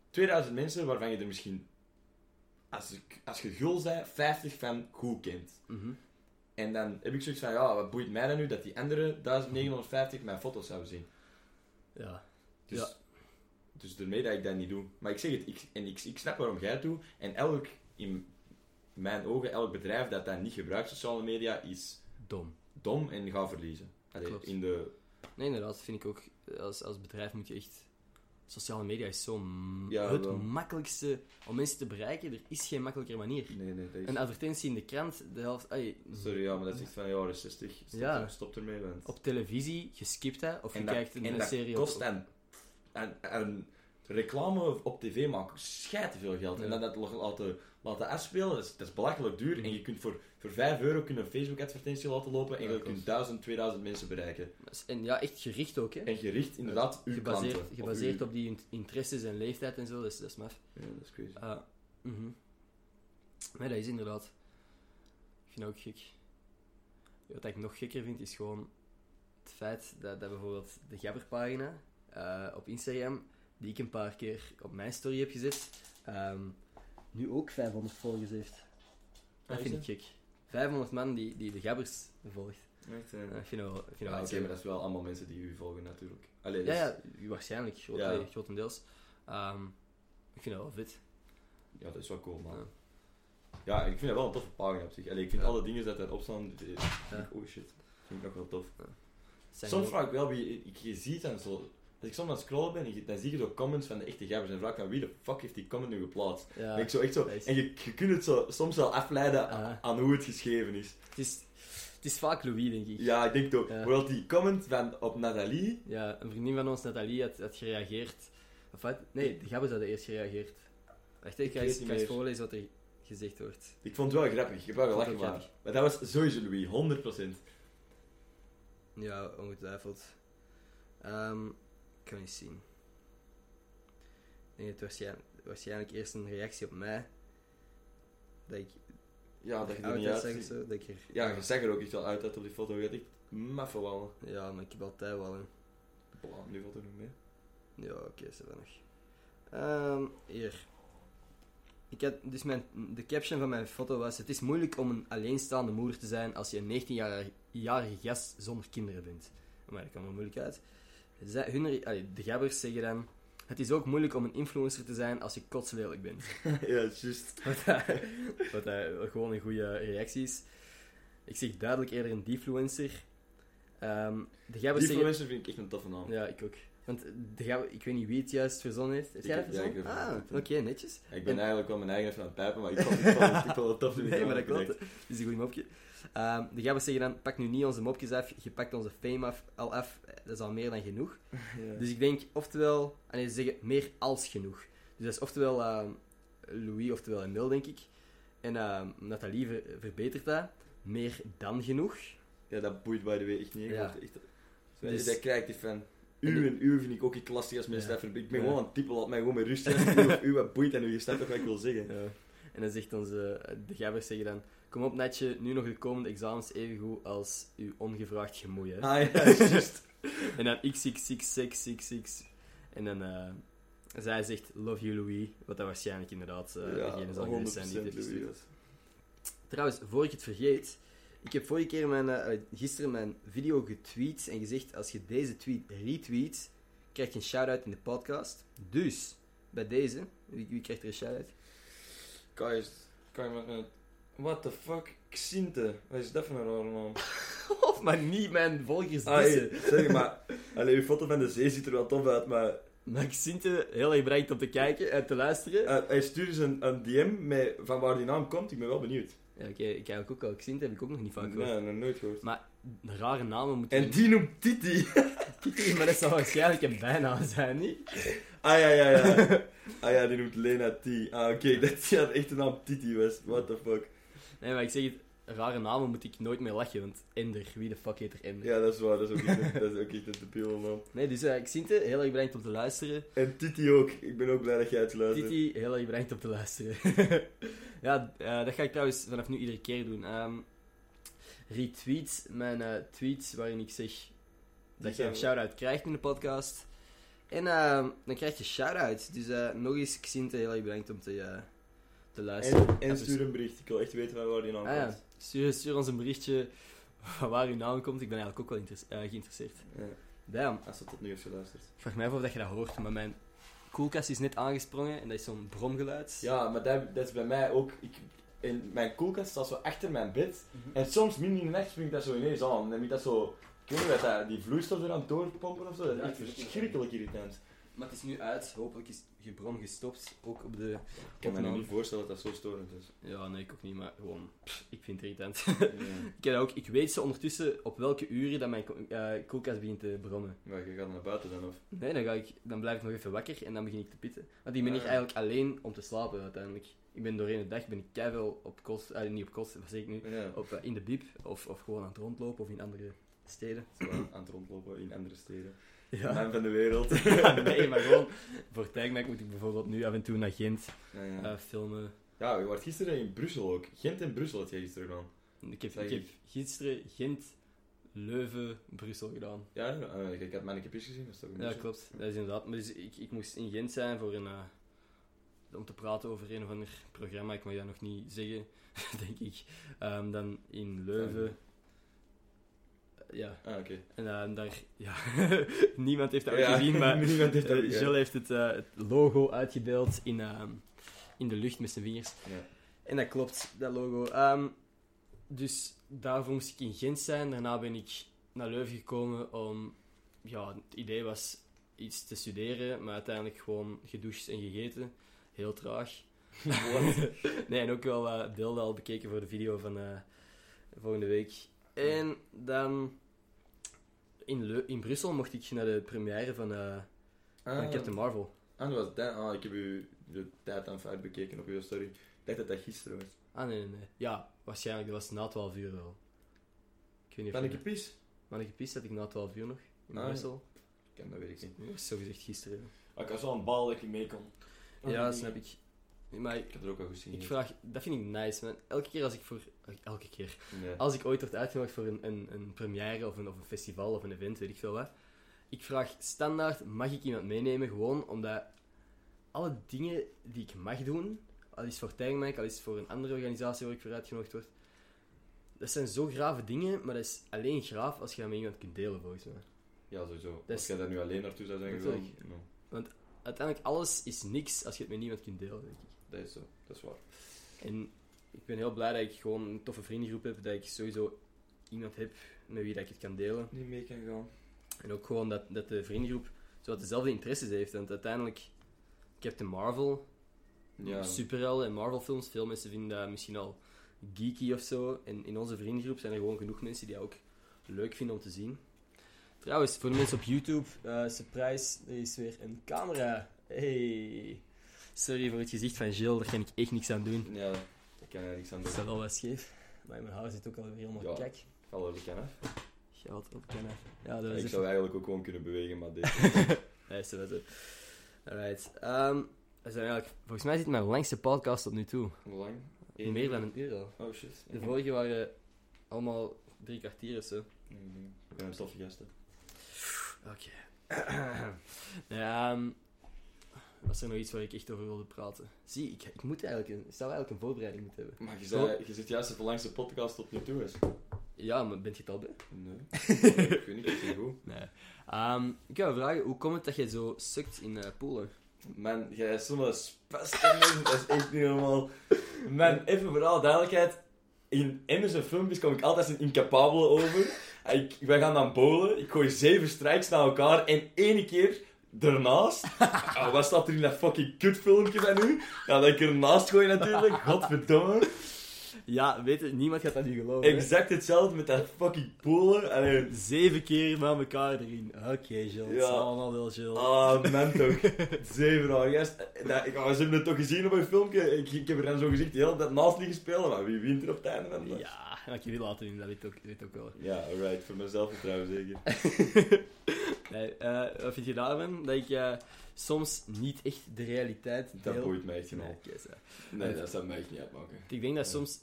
2000 mensen waarvan je er misschien... Als, ik, als je gul zei, 50 van goed kent. Mhm. En dan heb ik zoiets van, ja, wat boeit mij dan nu dat die andere 1950 mijn foto's zouden zien? Ja. Dus, Ja. dus daarmee dat ik dat niet doe. Maar ik zeg het, ik, en ik, ik snap waarom jij het doet. En elk, in mijn ogen, elk bedrijf dat dat niet gebruikt, sociale media, is Dom. dom en gaat verliezen. Allee, Klopt. in de, Nee, inderdaad, vind ik ook. Als, als bedrijf moet je echt... Sociale media is zo Ja, het wel. makkelijkste om mensen te bereiken. Er is geen makkelijker manier. nee, nee, dat is... Een advertentie in de krant, de helft... Sorry, ja, maar dat is echt van jaren 60. Stop, Ja. stop ermee, want... op televisie, je skipt dat, of je dat, kijkt een, en een dat serie kost op... en, en, en reclame op tv maken schijt te veel geld. En dan dat laten, laten afspelen, dat is, dat is belachelijk duur. En je kunt voor, voor 5 euro kunnen een Facebook-advertentie laten lopen en Ja, je kunt 1000, 2000 mensen bereiken. En ja, echt gericht ook, hè. En gericht inderdaad uw gebaseerd, klanten. Gebaseerd uw- op die in- interesses en leeftijd en zo, dat is, dat is maf. Ja, dat is crazy. Ah, mhm. Nee, dat is inderdaad. Ik vind dat ook gek. Wat ik nog gekker vind, is gewoon het feit dat, dat bijvoorbeeld de Gabber-pagina eh, op Instagram, die ik een paar keer op mijn story heb gezet, ehm, nu ook 500 volgers heeft. Dat Ah, vind ik gek. 500 man die, die de Gabbers volgt. Echt, eh. Ik vind dat wel, ik vind dat Ja, wel oké, iets, maar dat is wel allemaal mensen die u volgen natuurlijk. Allee, ja, waarschijnlijk, groot, Ja. allee, grotendeels. Ehm, ik vind dat wel vet. ja, dat is wel cool, man. Ja. Ja, en ik vind dat wel een toffe pagina op zich. Allee, ik vind Ja. alle dingen dat daarop staan, ik, oh shit, vind ik nog wel tof. Soms vraag ik wel wie, ik, je ziet dan zo, als ik soms aan het scrollen ben, en je- dan zie je zo comments van de echte gabbers en vraag dan wie de fuck heeft die comment nu geplaatst. ja, En ik zo echt zo, en je, je kunt het zo, soms wel afleiden aan, Ah. aan hoe het geschreven is. Het is, het is vaak Louis, denk ik. Ja, ik denk het ook. Ja. Die comment van, op Nathalie, Ja, een vriendin van ons, Nathalie, had, had gereageerd. Of wat? Nee, de Gabbers hadden eerst gereageerd. Wacht, ik ga eens, ik ga eens voorlezen wat er gezegd wordt. ik vond het wel grappig, ik heb wel gelachen, maar, maar dat was sowieso Louis, 100%. Ja, ongetwijfeld. Ehm kan eens zien. Ik denk het waarschijnlijk, waarschijnlijk eerst een reactie op mij. Dat ik Ja, dat je er oud niet of uitziet. zo. Dat ik er, Ja, je zag er ook echt wel uit uit op die foto, je echt maffe wallen. ja, maar ik heb altijd wel een... Bla, nu valt er nog mee. Ja, oké, is er wel nog. Ehm, hier. Ik had, dus mijn, de caption van mijn foto was: Het is moeilijk om een alleenstaande moeder te zijn als je een 19-jarige gast zonder kinderen bent. Maar dat kwam wel moeilijk uit. Zij, hun, allee, de gabbers zeggen dan: Het is ook moeilijk om een influencer te zijn als je kotslelijk bent. ja, juist. Wat, dat- wat dat gewoon een goede reactie is. Ik zeg duidelijk eerder een defluencer. Ehm de gabbers Die zeggen... mensen vind ik echt een toffe naam. Ja, ik ook. Want de ik weet niet wie het juist verzonnen heeft. Heb jij dat ja, heb ah, het oké, netjes. Ik ben En- eigenlijk wel mijn eigen even aan het pijpen, maar ik vond het, ik vond het tof. Nee, maar dat klopt. Dat is een goed mopje. Ehm, de gabbers zeggen dan, pak nu niet onze mopjes af, je pakt onze fame af, al af. Dat is al meer dan genoeg. Dus ik denk, oftewel... Nee, ze zeggen meer als genoeg. Dus dat is oftewel ehm, Louis, oftewel Emil, denk ik. En ehm, Nathalie ver- verbetert dat. Meer dan genoeg. Ja, dat boeit by the way echt niet. Ik Ja. echt... Dus-. Dat krijgt die fan. En U en u vind ik ook iets lastig als mensen Ja. dat. Ik ben Ja. gewoon aan het typen, laat mij gewoon met rust. Als ik u of u wat boeit en u je snapt toch wat ik wil zeggen. Ja. En dan zegt onze... De gabbers zeggen dan... Kom op, Netje, nu nog de komende examens even goed als uw ongevraagd gemoei. Hè? Ah ja, juist. En dan xxxxxxx. En dan... eh zij zegt, love you, Louis. Wat dat waarschijnlijk inderdaad eh ja, degene zal geweest zijn die het 100% heeft. Trouwens, voor ik het vergeet, ik heb vorige keer mijn, eh, eh, gisteren mijn video getweet en gezegd, als je deze tweet retweet, krijg je een shout-out in de podcast. Dus, bij deze, wie, wie krijgt er een shout-out? Guys, kan je met... What the fuck? Xinte. Wat is dat voor een rare naam? of maar niet mijn volgers Ah, dissen. hey, zeg maar. Allee, uw foto van de zee ziet er wel tof uit, maar... Maar Xinte, heel erg bedankt om te kijken en te luisteren. eh, hij stuurt dus een, een DM met, van waar die naam komt. Ik ben wel benieuwd. Ja, oké, ik heb ook al Xinte, heb ik ook nog niet van gehoord. Nee, nog nooit gehoord. Maar rare namen moeten... En die noemt Titi. Titi, maar dat zou waarschijnlijk een bijnaam zijn, niet? Ah ja, ja, ja. Ah ja, die noemt Lena T. Ah oké, dat is ja echt de naam Titi was. What the fuck. Nee, maar ik zeg het, rare namen moet ik nooit meer lachen, want Ender, wie de fuck heet er Ender? Ja, dat is waar. Dat is ook echt dat is ook echt een debiele naam. Nee, dus uh, Xinte, heel erg bedankt om te luisteren. En Titi ook. Ik ben ook blij dat jij het luistert. Titi, heel erg bedankt om te luisteren. ja, eh, dat ga ik trouwens vanaf nu iedere keer doen. Ehm, retweet mijn eh, tweets waarin ik zeg dat je een shout-out krijgt in de podcast. En ehm, dan krijg je shout-out. Dus eh, nog eens, Xinte, heel erg bedankt om te, te luisteren. En, en Ja, stuur een bericht. Ik wil echt weten van waar die naam Ah, ja. komt. stuur, stuur ons een berichtje van waar uw naam komt. Ik ben eigenlijk ook wel eh, geïnteresseerd. Ja, Damn. als dat tot nu heeft geluisterd. Ik vraag mij af of dat je dat hoort, maar mijn koelkast is net aangesprongen en dat is zo'n bromgeluid. Ja, maar dat, dat is bij mij ook... Ik, in mijn koelkast staat zo achter mijn bed. Mhm. En soms, midden in de nacht, springt dat zo ineens aan. En dan moet dat zo... Ik weet niet wat dat... Die vloeistof er aan het doorpompen of zo. Dat is Ja, echt ik verschrikkelijk irritant. Maar het is nu uit. Hopelijk is je bron gestopt. Ook op de... Ik kan me niet voorstellen dat dat zo storend is. Ja, nee, ik ook niet, maar gewoon... pff, ik vind het irritant. Ja. ik, heb ook, ik weet zo ondertussen op welke uren dat mijn eh, koelkast begint te brommen. Maar je gaat naar buiten dan, of? Nee, dan, ga ik, dan blijf ik nog even wakker en dan begin ik te pitten. Want ik ben hier Ah. eigenlijk alleen om te slapen uiteindelijk. Ik ben doorheen de dag ben ik keihard op kost... eh, niet op kost, wat zeg ik nu? Ja. Op, eh, in de bib of, of gewoon aan het rondlopen of in andere steden. Zo aan het rondlopen in andere steden. Ja. Man van de wereld. nee, maar gewoon voor Tijgmek moet ik bijvoorbeeld nu af en toe naar Gent Ja, eh, filmen. ja, je was gisteren in Brussel ook. Gent en Brussel had jij gisteren gedaan. Ik heb, ik heb gisteren Gent, Leuven, Brussel gedaan. Ja, uh, ik had mijn capjes gezien, dat is toch een Ja, klopt. Dat is inderdaad. Maar dus ik, ik moest in Gent zijn voor een, eh, om te praten over een of ander programma. Ik mag dat nog niet zeggen, denk ik. Ehm, dan in Leuven. Ja, Ah, oké. en eh, daar... Ja, niemand heeft dat gezien, maar niemand heeft dat eh. Gilles heeft het, eh, het logo uitgebeeld in, ehm, in de lucht met zijn vingers. Ja. En dat klopt, dat logo. Ehm, dus daarvoor moest ik in Gent zijn. Daarna ben ik naar Leuven gekomen om... Ja, het idee was iets te studeren, maar uiteindelijk gewoon gedoucht en gegeten. Heel traag. nee, en ook wel beelden al bekeken voor de video van volgende week. En dan... In, Leu- in Brussel mocht ik naar de première van, eh, van Ah, Captain Marvel. ah, dat was dat. Ah, ik heb u de tijd aan fout bekeken op uw story. Ik dacht dat dat gisteren was. Ah, nee, nee, nee. Ja, waarschijnlijk. Dat was na 12 uur wel. Ik weet niet of ik je- gepist? Manneke Pis had ik na 12 uur nog in Ah, Brussel. Ik ken dat weet ik niet. Dat was zogezegd gisteren. Ah, ik wel een bal dat ik mee kon. Ja, snap ik. Maar Ik heb er ook al gezien. ik vraag, dat vind ik nice, man. Elke keer als ik voor, elke keer, als ik ooit word uitgenodigd voor een, een, een première of een, of een festival of een event, weet ik veel wat. Ik vraag standaard, mag ik iemand meenemen? Gewoon omdat alle dingen die ik mag doen, al is het voor Tijgmijk, al is het voor een andere organisatie waar ik voor uitgenodigd word. Dat zijn zo grave dingen, maar dat is alleen graaf als je dat met iemand kunt delen, volgens mij. Ja, sowieso. Dat Als jij daar nu alleen naartoe zou. Natuurlijk. no, Uiteindelijk, alles is niks als je het met niemand kunt delen, denk ik. Dat is zo. Dat is waar. En ik ben heel blij dat ik gewoon een toffe vriendengroep heb, dat ik sowieso iemand heb met wie dat ik het kan delen. Niet mee kan gaan. En ook gewoon dat, dat de vriendengroep zo wat dezelfde interesses heeft. Want uiteindelijk, Captain Marvel, Ja. superhelden en Marvel films, veel mensen vinden dat misschien al geeky of zo. En in onze vriendengroep zijn er gewoon genoeg mensen die dat ook leuk vinden om te zien. Trouwens, voor de mensen op YouTube, eh, surprise, er is weer een camera. Hey. Sorry voor het gezicht van Jill, daar kan ik echt niks aan doen. Ja, ik kan er niks aan doen. staat wel wat scheef. Maar mijn haar zit ook alweer helemaal Ja. kijk. Val er de kan af. Goud op kennen. Ja, dat was Ik even- zou eigenlijk ook gewoon kunnen bewegen, maar dit... Nee, is dat zo. Alright. ehm, we zijn eigenlijk, volgens mij is dit mijn langste podcast tot nu toe. Hoe lang? Meer dan een uur al. Oh shit. De vorige waren allemaal drie kwartier of zo. Ik ben een toffe gasten. Oké. ja, ehm, was er nog iets waar ik echt over wilde praten? Zie, ik, ik moet eigenlijk een, ik zou eigenlijk een voorbereiding moeten hebben. Maar je, zei, je zit juist de langste podcast tot nu toe is. Ja, maar bent je het al bij? Nee. ik weet niet, ik vind het goed. Nee. Ehm, ik wil vragen, hoe komt het dat je zo sukt in eh poelen? Man, jij is zo'n spast dat is echt niet normaal. Man, even voor alle duidelijkheid. In Emerson filmpjes kom ik altijd een incapabele over. Ik, wij gaan dan bowlen, ik gooi zeven strikes naar elkaar en één keer ernaast. Oh, wat staat er in dat fucking kutfilmpje van nu? Ja, dat ik ernaast gooi natuurlijk, godverdomme. Ja, weet je, niemand gaat dat nu geloven. Exact hetzelfde met dat fucking polen. Allee, Zeven keer na elkaar erin. Oké, Jill. Het is Ja. allemaal wel Jill. Ah, man toch. Zeven jaar. Gast, dat, ik, ze hebben het toch gezien op een filmpje. Ik, ik heb er dan zo gezegd de hele tijd naast liggen spelen. Maar wie wint er op het einde Ja, dat je wil laten doen, dat weet ook, weet ook wel. Ja, alright. Voor mezelf vertrouwen zeker. Nee, eh, wat vind je daarvan? Dat ik eh, soms niet echt de realiteit. Dat boeit mij echt Nee, dat zou mij echt niet uitmaken. Ik denk dat soms...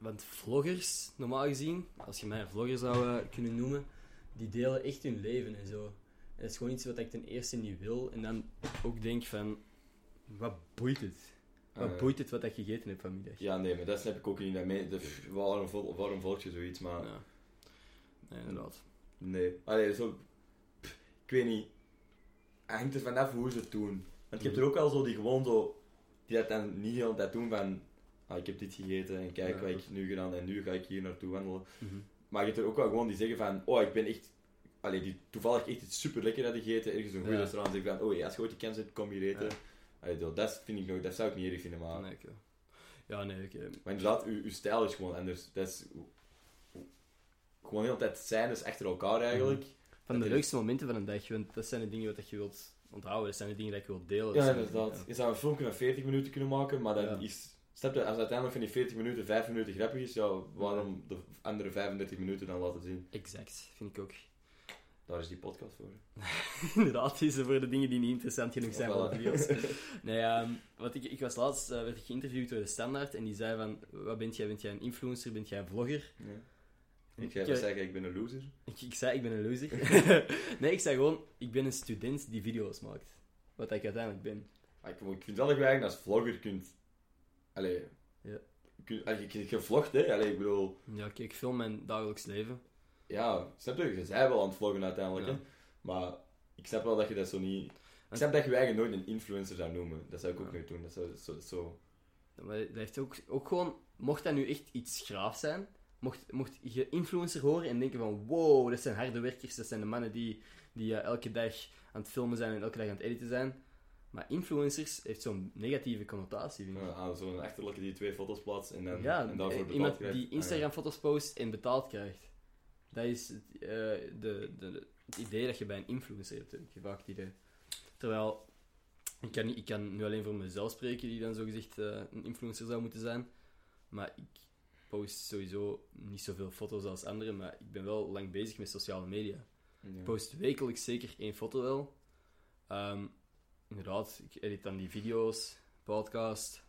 Want vloggers, normaal gezien, als je mij een vlogger zou eh, kunnen noemen, die delen echt hun leven en zo. En dat is gewoon iets wat ik ten eerste niet wil. En dan ook denk van... Wat boeit het? Wat Eh, boeit het wat ik gegeten heb vanmiddag? Ja, nee, maar dat snap ik ook niet. Dat me- dat- waarom, vol- waarom volg je zoiets? Maar Ja. Nee, inderdaad. nee. Allee, zo... pff, Ik weet niet. Het hangt er vanaf hoe ze het doen. Want je hebt er ook wel zo die gewoon zo... Die dat dan niet hele tijd doen van... Ah, ik heb dit gegeten en kijk Ja. wat ik nu gedaan en nu ga ik hier naartoe wandelen. Mhm. Maar je hebt er ook wel gewoon die zeggen van, oh, ik ben echt... Allee, die toevallig echt iets super lekker hadden gegeten, ergens een goede Ja. restaurant, zeggen van, oh ja, als je ooit die kans hebt, kom hier eten. Ja. Allee, dat- dat vind ik nog, dat zou ik niet erg vinden, maar... Nee, oké. Ja, nee, oké. Maar inderdaad, uw, uw stijl is gewoon anders. Dat is... Gewoon de hele tijd scènes achter elkaar eigenlijk. Van de Dat leukste momenten van een dag, want dat zijn de dingen wat je wilt onthouden, dat zijn de dingen dat je wilt delen. dat Ja, zijn- inderdaad. ja. Je zou een filmpje van 40 minuten kunnen maken, maar dan Ja. is... Snap je, als uiteindelijk van die 40 minuten 5 minuten grappig is, ja, waarom de andere 35 minuten dan laten zien? Exact, vind ik ook. Daar is die podcast voor. Inderdaad, die is er voor de dingen die niet interessant genoeg zijn voor de video's. Nee, ehm, wat ik, ik was laatst eh, werd ik geïnterviewd door de Standaard en die zei van, wat bent jij? Bent jij een influencer? Bent jij een vlogger? Ja. Ik, Ik zeggen, ik ben een loser. ik, ik zei, ik ben een loser. nee, ik zei gewoon, ik ben een student die video's maakt. Wat ik uiteindelijk ben. Maar ik, ik vind wel dat je eigenlijk als vlogger kunt... Allee... Ja. Kun, allee, je, je vlogt, hè. Allee, ik bedoel... Ja, kijk, ik film mijn dagelijks leven. Ja, snap je? Je wel aan het vloggen uiteindelijk, Ja. hè. Maar ik snap wel dat je dat zo niet... Ik snap dat je je eigenlijk nooit een influencer zou noemen. Dat zou ik ook nooit doen. Dat zou zo... zo... Maar dat heeft ook, ook gewoon, mocht dat nu echt iets graaf zijn, mocht, mocht je influencer horen en denken van wow, dat zijn harde werkers, dat zijn de mannen die, die eh, elke dag aan het filmen zijn en elke dag aan het editen zijn. Maar influencers heeft zo'n negatieve connotatie, vind ik. Ja, aan zo'n achterlijke die twee foto's plaatst en, dan, Ja, en daarvoor eh, betaald iemand krijgt. die Ah. Instagram-foto's post en betaald krijgt. Dat is het, eh, de, de, de- het idee dat je bij een influencer hebt, heb ik vaak het idee. Terwijl, ik kan, ik kan nu alleen voor mezelf spreken, die dan zogezegd eh een influencer zou moeten zijn. Maar ik post sowieso niet zoveel foto's als anderen, maar ik ben wel lang bezig met sociale media. Ja. Ik post wekelijks zeker één foto wel. Ehm, inderdaad, ik edit dan die video's, podcast.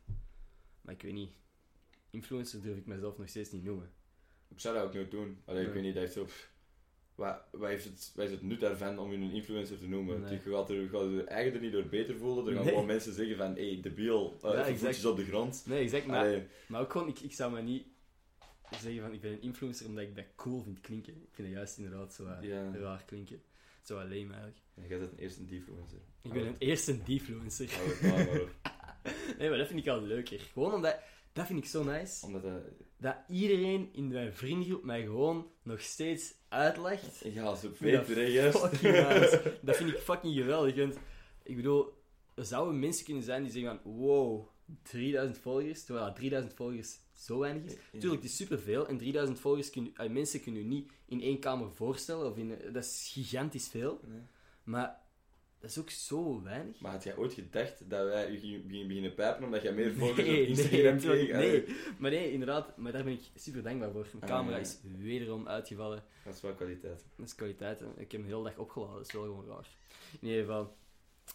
Maar ik weet niet, influencer durf ik mezelf nog steeds niet noemen. Ik zou dat ook nooit doen. Allee, ik weet niet, dat heeft zo... Wat, wat, heeft het, wat is het nut daarvan om je een influencer te noemen? Nee. Je gaat er, je gaat er eigenlijk er niet door beter voelen. Er gaan Nee. gewoon mensen zeggen van, hé, hey, debiel, uh, Ja, voetjes op de grond. Nee, exact. Maar, maar ook gewoon, ik, ik zou me niet zeggen van ik ben een influencer omdat ik dat cool vind klinken. Ik vind het juist inderdaad zo uh, Ja. raar klinken. Zo alleen eigenlijk. jij bent een eerste influencer. Ik ben een eerste defluencer. Het maar op. Nee, maar dat vind ik al leuker. Gewoon omdat, dat vind ik zo nice. Omdat dat... Dat iedereen in mijn vriendengroep mij gewoon nog steeds uitlacht. Ja, zo vind hè, juist. nice. Dat vind ik fucking geweldig. Want, ik bedoel, er zouden mensen kunnen zijn die zeggen van, wow, 3000 volgers, terwijl dat 3000 volgers zo weinig is. Ja. Tuurlijk, het is superveel. En 3000 volgers kun, eh, mensen kunnen je niet in één kamer voorstellen. Of in, dat is gigantisch veel. Nee. Maar dat is ook zo weinig. Maar had jij ooit gedacht dat wij je gingen beginnen- pijpen omdat jij meer volgers Nee, op Instagram nee, kreeg? nee. Maar nee, inderdaad. Maar daar ben ik super dankbaar voor. Mijn Ah, camera ja. is wederom uitgevallen. Dat is wel kwaliteit. Dat is kwaliteit. Hè. Ik heb hem de hele dag opgeladen. Dat is wel gewoon raar. In ieder geval.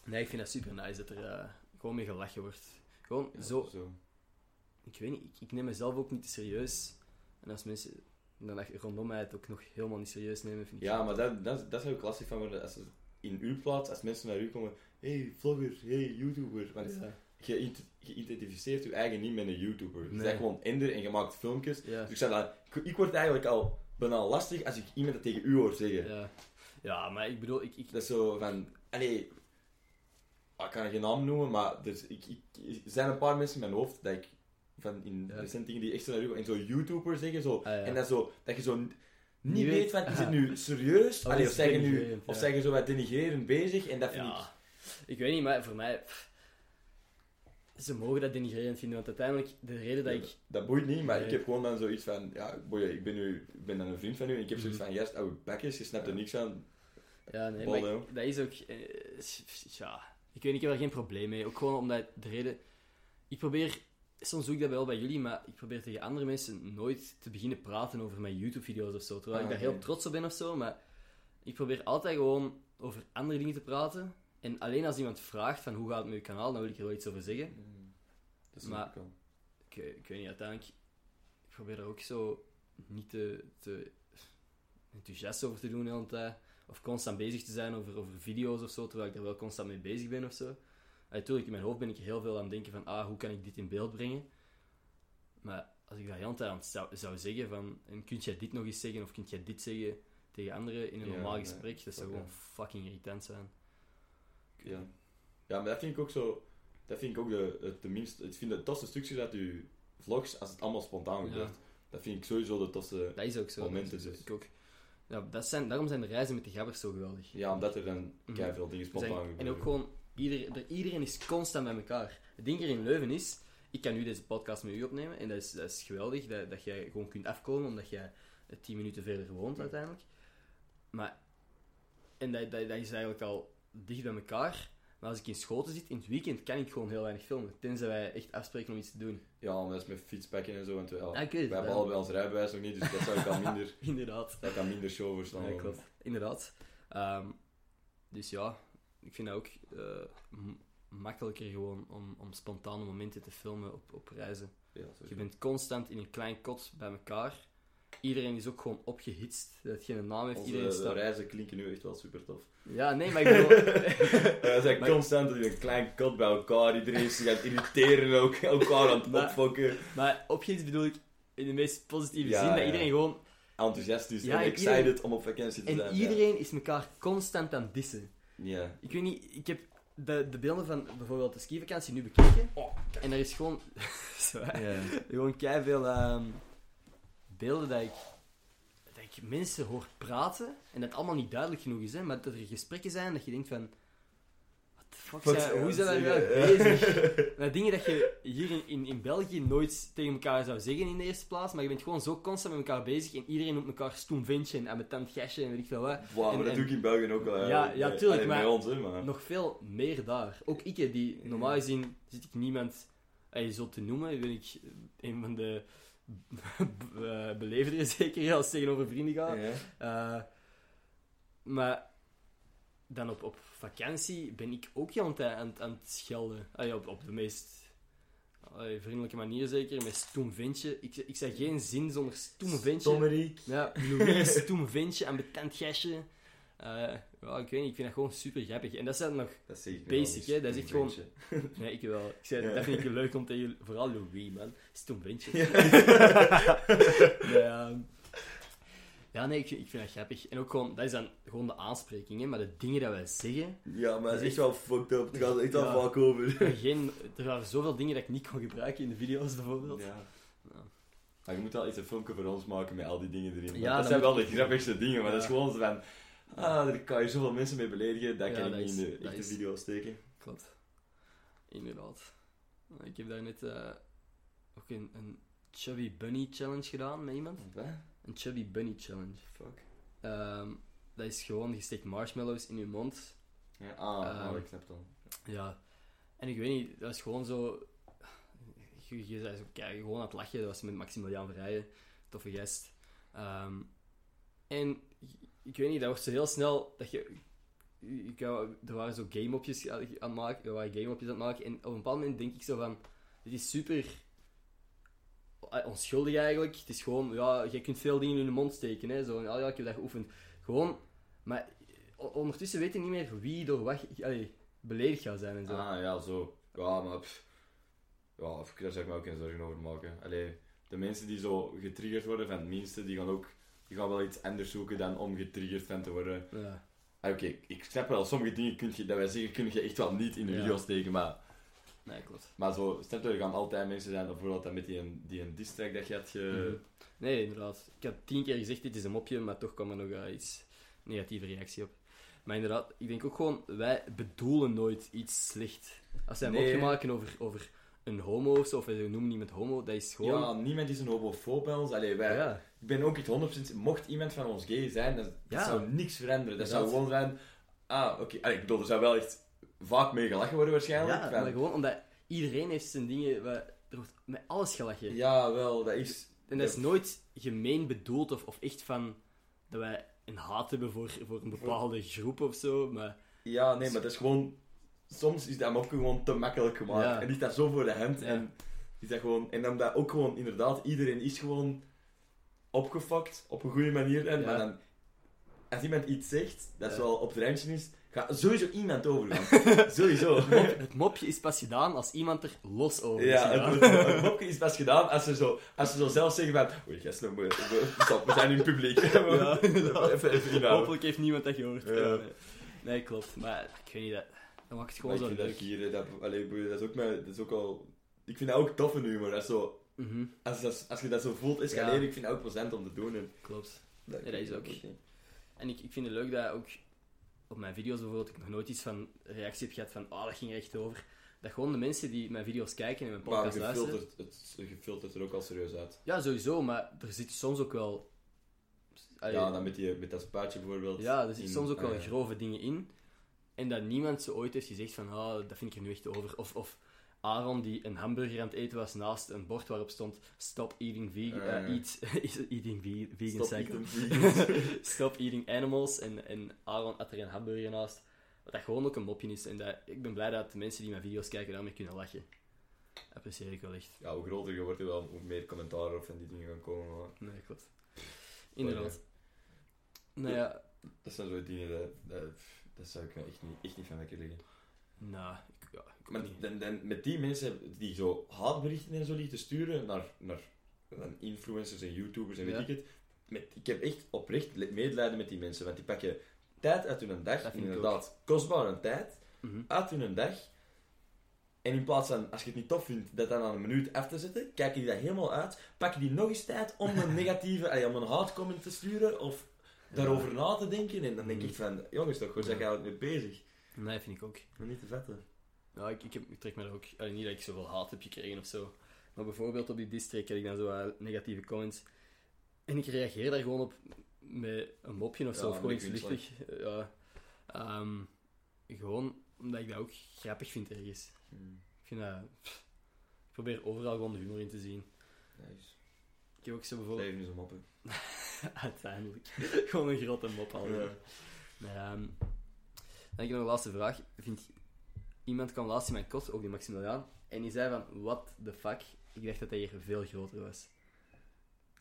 Nee, ik vind dat super nice dat er eh, gewoon mee gelachen wordt. Gewoon Ja, zo. zo. Ik weet niet, ik, ik neem mezelf ook niet te serieus. En als mensen dan echt rondom mij het ook nog helemaal niet serieus nemen, vind ik Ja, maar dat, dat, dat is ook klassiek van worden. Als ze in uw plaats, als mensen naar u komen, hey vlogger, hey YouTuber. Want Ja. je, identificeert je eigen niet met een YouTuber. Je Nee. bent gewoon Ender en je maakt filmpjes. Ja. Dus ik, zei dat, ik, ik word eigenlijk al bijna lastig als ik iemand dat tegen u hoor zeggen. Ja. ja, maar ik bedoel, ik, ik, Dat is zo van, allee, ik kan geen naam noemen, maar dus ik, ik, er zijn een paar mensen in mijn hoofd dat ik van in Ja. recent dingen die echt zo naar u en zo YouTuber zeggen, zo, Ah, ja. en dat, zo, dat je zo niet Niet weet weet- van, is het Ah. nu serieus? Of Allee, zeggen nu, of zeggen zo wat denigrerend bezig, en dat vind ik... Ik weet niet, maar voor mij... pff, ze mogen dat denigrerend vinden, want uiteindelijk, de reden dat ik... Dat boeit niet, maar Nee. ik heb gewoon dan zoiets van, ja, boy, ik ben, nu, ik ben dan een vriend van u en ik heb zoiets Mhm. van, juist, oude bekjes, je snapt er niks aan. Ja, nee, maar ik- dat is ook... eh, ja, ik weet niet, ik heb er geen probleem mee. Ook gewoon omdat de reden... Ik probeer... Soms doe ik dat wel bij jullie, maar ik probeer tegen andere mensen nooit te beginnen praten over mijn YouTube-video's of zo. Terwijl Ah, ik daar oké. heel trots op ben of zo, maar ik probeer altijd gewoon over andere dingen te praten. En alleen als iemand vraagt van hoe gaat het met je kanaal, dan wil ik er wel iets over zeggen. Dat is Maar-. Ik, ik weet niet, uiteindelijk... Ik probeer er ook zo niet te, te enthousiast over te doen de hele tijd. Of constant bezig te zijn over, over video's of zo, terwijl ik daar wel constant mee bezig ben of zo. Natuurlijk, in mijn hoofd ben ik heel veel aan het denken van, ah, hoe kan ik dit in beeld brengen? Maar als ik dat tijd aan het zou, zou zeggen van, en kunt jij dit nog eens zeggen, of kunt jij dit zeggen tegen anderen in een Ja, normaal nee, gesprek, dat zou gewoon fucking irritant zijn. Ja. ja, maar dat vind ik ook zo. Dat vind ik ook de, het, de minst. Ik vind het tofste stukjes uit uw vlogs als het allemaal spontaan Ja. gebeurt. Dat vind ik sowieso de tofste. Dat is ook zo. Momenten dus. Ik ook. Ja, dat zijn, daarom zijn de reizen met de gabbers zo geweldig. Ja, omdat er dan Mhm. kei veel dingen spontaan gebeuren. en ook gewoon, ieder, er, iedereen is constant bij elkaar. Het ding hier in Leuven is, ik kan nu deze podcast met u opnemen en dat is, dat is geweldig, dat, dat jij gewoon kunt afkomen omdat jij eh, 10 minuten verder woont uiteindelijk. Maar, en dat, dat, dat is eigenlijk al dicht bij elkaar. Maar als ik in Schoten zit, in het weekend, kan ik gewoon heel weinig filmen. Tenzij wij echt afspreken om iets te doen. Ja, maar dat is met fietspakken en zo. Want we, ja, Ja, ik weet het wij hebben allebei ons rijbewijs nog niet, dus dat zou ik al minder, Inderdaad. dat kan minder show verstaan. Ja, klopt. Inderdaad. Ehm, dus ja, ik vind dat ook eh, makkelijker gewoon om, om spontane momenten te filmen op, op reizen. Ja. Je bent constant in een klein kot bij elkaar. Iedereen is ook gewoon opgehitst. Dat geen naam heeft. Onze Iedereen de staat... reizen klinken nu echt wel super tof. Ja, nee, maar ik bedoel... We zijn Maar- constant in een klein kot bij elkaar. Iedereen is zich aan het irriteren, ook elkaar aan het Maar- opfokken. maar opgehitst bedoel ik in de meest positieve Ja, zin. Dat ja. iedereen gewoon... Enthousiast is Ja, en en excited iedereen- om op vakantie te En zijn. iedereen is elkaar constant aan het dissen. Ja. Ik weet niet, ik heb de, de beelden van bijvoorbeeld de skivakantie nu bekeken. en er is gewoon... Zo, ja. Gewoon kei veel ehm, beelden dat ik, dat ik mensen hoor praten en dat het allemaal niet duidelijk genoeg is, hè, maar dat er gesprekken zijn dat je denkt van. Fuck, hoe zijn zeggen? bezig? Nou, dingen dat je hier in, in, in België nooit tegen elkaar zou zeggen in de eerste plaats, maar je bent gewoon zo constant met elkaar bezig en iedereen noemt elkaar stoem ventje en ambetant gastje en weet ik veel wat. En- maar dat en- doe ik in België ook wel. Ja, ja, tuurlijk, maar- bij ons, hè, maar... Nog veel meer daar. Ook ik, die normaal gezien zit ik niemand eh, zo te noemen, ben ik een van de uh, beleefderen zeker als het tegenover vrienden gaat. Ja. Eh, maar dan op, op vakantie ben ik ook aan het, aan, het- aan het schelden. Op, op de meest allee, vriendelijke manier zeker, met stoem ventje. Ik, ik zei geen zin zonder stoem ventje. Stommerik. Ja, Louis, stoem ventje, ambetant gastje. Eh ja, ik weet niet, ik vind dat gewoon super grappig. En dat is dan nog... Dat Basic, hè, dat is echt gewoon-. Nee, ik wel. Ik zei, Ja. dat vind ik leuk om tegen jullie... Vooral Louis, man. Stoem ventje. Ja. nee, ehm, ja, nee, ik, vind- ik vind dat grappig. En ook gewoon, dat is dan gewoon de aanspreking, hè. Maar de dingen dat wij zeggen... Ja, maar Dat is echt wel fucked up. Het gaat echt wel Ja. vaak over. Geen, er waren zoveel dingen dat ik niet kon gebruiken in de video's, bijvoorbeeld. Ja. Ja. Maar je moet wel eens een filmpje voor ons maken met al die dingen erin. Ja, dat zijn wel de grappigste dingen, maar dat is gewoon zo van... Ah, daar kan je zoveel mensen mee beledigen, dat kan ik niet in de dat echte is- video steken. Klopt. Inderdaad. Ik heb daar net eh, ook een, een Chubby Bunny Challenge gedaan met iemand. Wat? Een Chubby Bunny Challenge. Fuck. Ehm, dat is gewoon, je steekt marshmallows in je mond. Ja, ah, oh, ik snap het al. Ja. En ik weet niet, dat is gewoon zo... Je, je zei zo kijk, gewoon aan het lachen. Dat was met Maximiliaan Verrijen. Toffe gast. Ehm, en ik weet niet, dat wordt zo heel snel... Dat je, ik, er waren zo game-opjes aan het maken. Er waren game-opjes aan het maken. En op een bepaald moment denk ik zo van... Dit is super... eh, Onschuldig eigenlijk. Het is gewoon, ja, je kunt veel dingen in je mond steken. Hè? Zo, ja, ja, ik heb dat geoefend. Gewoon, maar ondertussen weet je niet meer wie door wat allee, beledigd gaat zijn en zo. Ah, ja, zo. Ja, maar... pff. Ja, daar zou ik me ook geen zorgen over maken. Allee, de mensen die zo getriggerd worden van het minste, die gaan ook... Die gaan wel iets anders zoeken dan om getriggerd van te worden. Ja. Ah, Oké, ik snap wel, sommige dingen kun je, dat wij zeggen, kun je echt wel niet in de Ja. video steken, maar... Nee, klopt. Maar zo, snap je, er gaan altijd mensen zijn, bijvoorbeeld dat met die, een- die een diss track dat je had ge... Mhm. Nee, inderdaad. Ik had tien keer gezegd, dit is een mopje, maar toch kwam er nog eh, iets negatieve reactie op. Maar inderdaad, ik denk ook gewoon, wij bedoelen nooit iets slecht. Als wij een Nee. mopje maken over, over een homo of zo, of we noemen iemand homo, dat is gewoon... Ja, niemand is een homofoob bij ons. Allee, wij, ja. Ik ben ook echt 100%... Mocht iemand van ons gay zijn, dat, Ja. zou niks veranderen. Dat zou gewoon zijn... Ah, oké. Ik bedoel, er zou wel echt vaak mee gelachen worden waarschijnlijk. Ja, van- maar gewoon omdat iedereen heeft zijn dingen... waar- Er wordt met alles gelachen. ja, wel, dat is... En dat is nooit gemeen bedoeld of, of echt van dat wij een haat hebben voor, voor een bepaalde groep of zo. Maar Ja, nee, maar dat is gewoon... Soms is dat mopje gewoon te makkelijk gemaakt. Ja. En is dat zo voor de hand. Ja. En is dat gewoon... En dan dat ook gewoon, inderdaad, iedereen is gewoon opgefokt op een goede manier. En, Ja. Maar dan... Als iemand iets zegt, dat Ja. zo op het randje is, gaat sowieso iemand overgaan. sowieso. het, mop- het mopje is pas gedaan als iemand er los over is Ja, het, mopje is pas gedaan als ze zo, als ze zo zelf zeggen van... Oei, gasten, we, we, stop, we zijn in het publiek. Ja, even, even. Hopelijk heeft niemand dat gehoord. Ja. Ja, nee. Klopt. Maar ik weet niet, dat, dat maakt het gewoon zo dat leuk. hier, dat, allee, boeien, dat is ook dat is ook al... Ik vind dat ook toffe humor. Dat is zo, Mhm, als, dat, als je dat zo voelt escaleren, ik vind dat ook plezant om te doen. En, klopt. dat, Ja, dat is ook. En ik, ik vind het leuk dat ook op mijn video's bijvoorbeeld, ik nog nooit iets van reactie heb gehad van oh, dat ging er echt over. Dat gewoon de mensen die mijn video's kijken en mijn Maar podcast luisteren... het, je filtert er ook al serieus uit. Ja, sowieso, maar er zit soms ook wel... Allee, Ja, dan met, die, met dat spaatje bijvoorbeeld. ja, er zitten soms ook wel ah, ja. grove dingen in. En dat niemand zo ooit heeft gezegd van, ah, dat vind ik er nu echt over. Of, of Aaron die een hamburger aan het eten was naast een bord waarop stond Stop eating vegan... Eh, eat, eating ve- vegan Stop eating vegans. Stop eating animals. En, en Aaron had er een hamburger naast. Wat dat gewoon ook een mopje is. En dat, ik ben blij dat de mensen die mijn video's kijken daarmee kunnen lachen. Apprecieer ik wel echt. ja, hoe groter je wordt, hoe wel hoe meer commentaar of van die dingen gaan komen. Maar Nee, klopt. Inderdaad. Nou ja, dat zijn zo dingen, dat, dat, dat zou ik me echt niet, echt niet van lekker liggen. nou, Maar dan, dan, met die mensen die zo haatberichten en zo lieten sturen naar, naar, naar influencers en YouTubers en weet Ja. ik het. Met, ik heb echt oprecht medelijden met die mensen, want die pakken tijd uit hun dag, Dat vind ik inderdaad, kostbare tijd, Mhm. uit hun dag. En in plaats van, als je het niet tof vindt, dat dan aan een minuut af te zetten, kijken die dat helemaal uit, pakken die nog eens tijd om een negatieve, allee, om een haatcomment te sturen of daarover na te denken. En dan denk ik van, jongens toch, waar zijn je eigenlijk mee bezig? Nee, vind ik ook. Maar niet te vetten. Ja, ik, ik, heb, ik trek me er ook... allee, niet dat ik zoveel haat heb gekregen of zo. Maar bijvoorbeeld op die district heb ik dan zo eh, negatieve comments. En ik reageer daar gewoon op met een mopje of zo. Ja, of gewoon iets luchtig. Ja. Ehm, gewoon omdat ik dat ook grappig vind ergens. Ik vind dat... pff, ik probeer overal gewoon de humor in te zien. Nice. Ik heb ook zo bijvoorbeeld... leven is een moppen. Uiteindelijk. Gewoon een grote mop al. Ja. Nee, ehm, dan heb ik nog een laatste vraag. Vind, iemand kwam laatst in mijn kot, ook die Maximiliaan. En die zei van, what the fuck? Ik dacht dat hij hier veel groter was.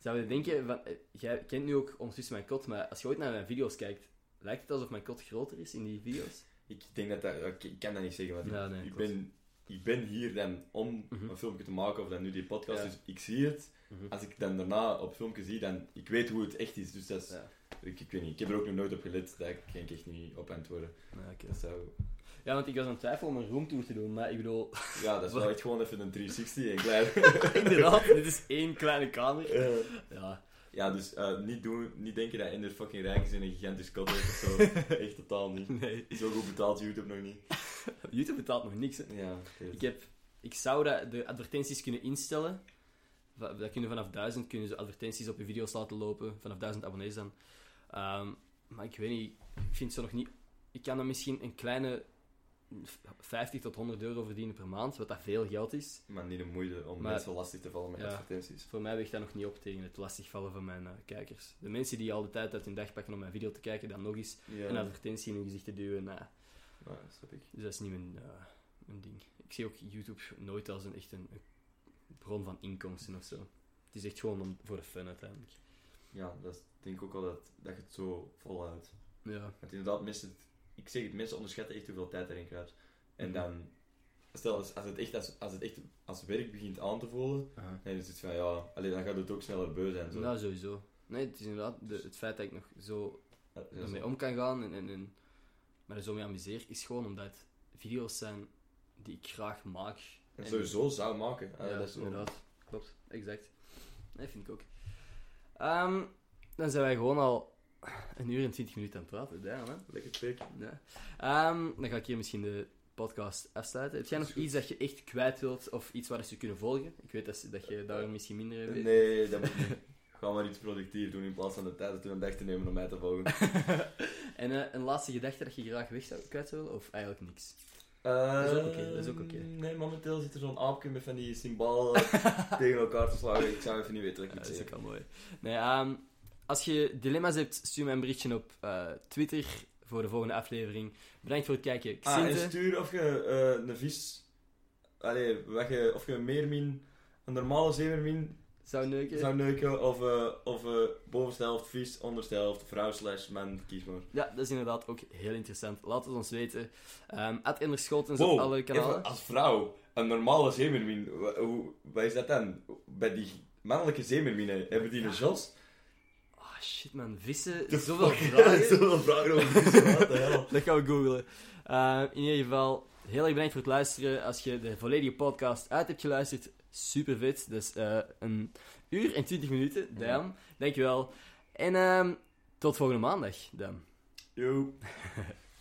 Zou je denken, van, eh, jij kent nu ook ondertussen mijn kot, maar als je ooit naar mijn video's kijkt, lijkt het alsof mijn kot groter is in die video's? Ik denk dat dat... Ik, ik kan dat niet zeggen, want ik- Ja, nee, ik, klopt. ben, ik ben hier dan om Mhm. een filmpje te maken of dan nu die podcast, Ja. dus ik zie het. Mhm. Als ik dan daarna op filmpje zie, dan... Ik weet hoe het echt is, dus dat is... Ja. Ik, ik weet niet, ik heb er ook nog nooit op gelet, daar kan ik echt niet op antwoorden. Ja, oké. Dat zou... Ja, want ik was aan het twijfelen om een roomtour te doen, maar ik bedoel, Ja, dat is wel echt gewoon even een 360 en klein. inderdaad, dit is één kleine kamer. Ja, ja, dus eh, niet, doen, niet denken dat Ender fucking rijk is in een gigantisch kot heeft of zo. echt totaal niet. nee. Zo goed betaalt YouTube nog niet. YouTube betaalt nog niks, hè. Ja, Ik, heb, ik zou dat, de advertenties kunnen instellen. Dat kunnen vanaf 1000 kunnen ze advertenties op je video's laten lopen. Vanaf 1000 abonnees dan. Ehm, maar ik weet niet, ik vind ze nog niet. Ik kan dan misschien een kleine 50 tot 100 euro verdienen per maand, wat dat veel geld is. maar niet de moeite om Maar- mensen lastig te vallen met Ja. advertenties. Voor mij weegt dat nog niet op tegen het lastigvallen van mijn eh, kijkers. De mensen die al de tijd uit hun dag pakken om mijn video te kijken, dan nog eens Ja, een advertentie in hun gezicht te duwen. nou, ja, snap ik. Dus dat is niet mijn, eh, mijn ding. Ik zie ook YouTube nooit als een echt een, een bron van inkomsten of zo. Het is echt gewoon om, voor de fun uiteindelijk. Ja, dat is- denk ik ook wel dat, dat je het zo volhoudt. Ja. Want inderdaad, mensen, ik zeg het, mensen onderschatten echt hoeveel tijd erin kruipt. En Mhm. dan, stel, als, als, het echt, als, als het echt als werk begint aan te voelen, dan is het van ja, allee, dan gaat het ook sneller beu zijn. Zo. Nou, sowieso. Nee, het is inderdaad de, het feit dat ik nog zo Ja, ja, ermee zo. om kan gaan en, en, en maar er zo mee amuseer, is gewoon omdat video's zijn die ik graag maak. En sowieso zou maken. Allee, ja, dat is inderdaad. Klopt, exact. Nee, vind ik ook. Ehm, dan zijn wij gewoon al een uur en twintig minuten aan het praten. Damn, hè? Lekker pik. Ja. Ehm, dan ga ik hier misschien de podcast afsluiten. Heb jij nog iets dat je echt kwijt wilt of iets waar ze kunnen volgen? Ik weet dat, dat je daar misschien minder in weet. Nee, dat moet niet. Ga maar iets productief doen in plaats van de tijd een dag te nemen om mij te volgen. en eh, een laatste gedachte dat je graag weg zou, kwijt willen? Of eigenlijk niks? Dat is ook oké, dat is ook oké. Nee, momenteel zit er zo'n aapje met van die symbolen tegen elkaar te slagen. Ik zou even niet weten wat ik moet dat is ook wel mooi. Nee, ehm, als je dilemma's hebt, stuur mij een berichtje op eh, Twitter voor de volgende aflevering. Bedankt voor het kijken. Ah, en stuur of je eh, een vis... Allee, wat je, of je een meermin, een normale zeemermin zou neuken. zou neuken, of, eh of bovenste helft vis, onderste helft vrouw slash man, kies maar. Ja, dat is inderdaad ook heel interessant. Laat het ons weten. Um, Ad Ender Scholtens op Wow, alle kanalen. even als vrouw, een normale zeemermin, wat is dat dan? Bij die mannelijke zeemerminen, hebben die een jos? Ah, shit man, vissen. Zoveel fuck? vragen. Zoveel vragen over vissen, wat de hel. Dat gaan we googlen. Uh, in ieder geval, heel erg bedankt voor het luisteren. Als je de volledige podcast uit hebt geluisterd, super vet. Dus eh, een uur en 20 minuten. Damn. Dankjewel. En ehm tot volgende maandag dan. Yo.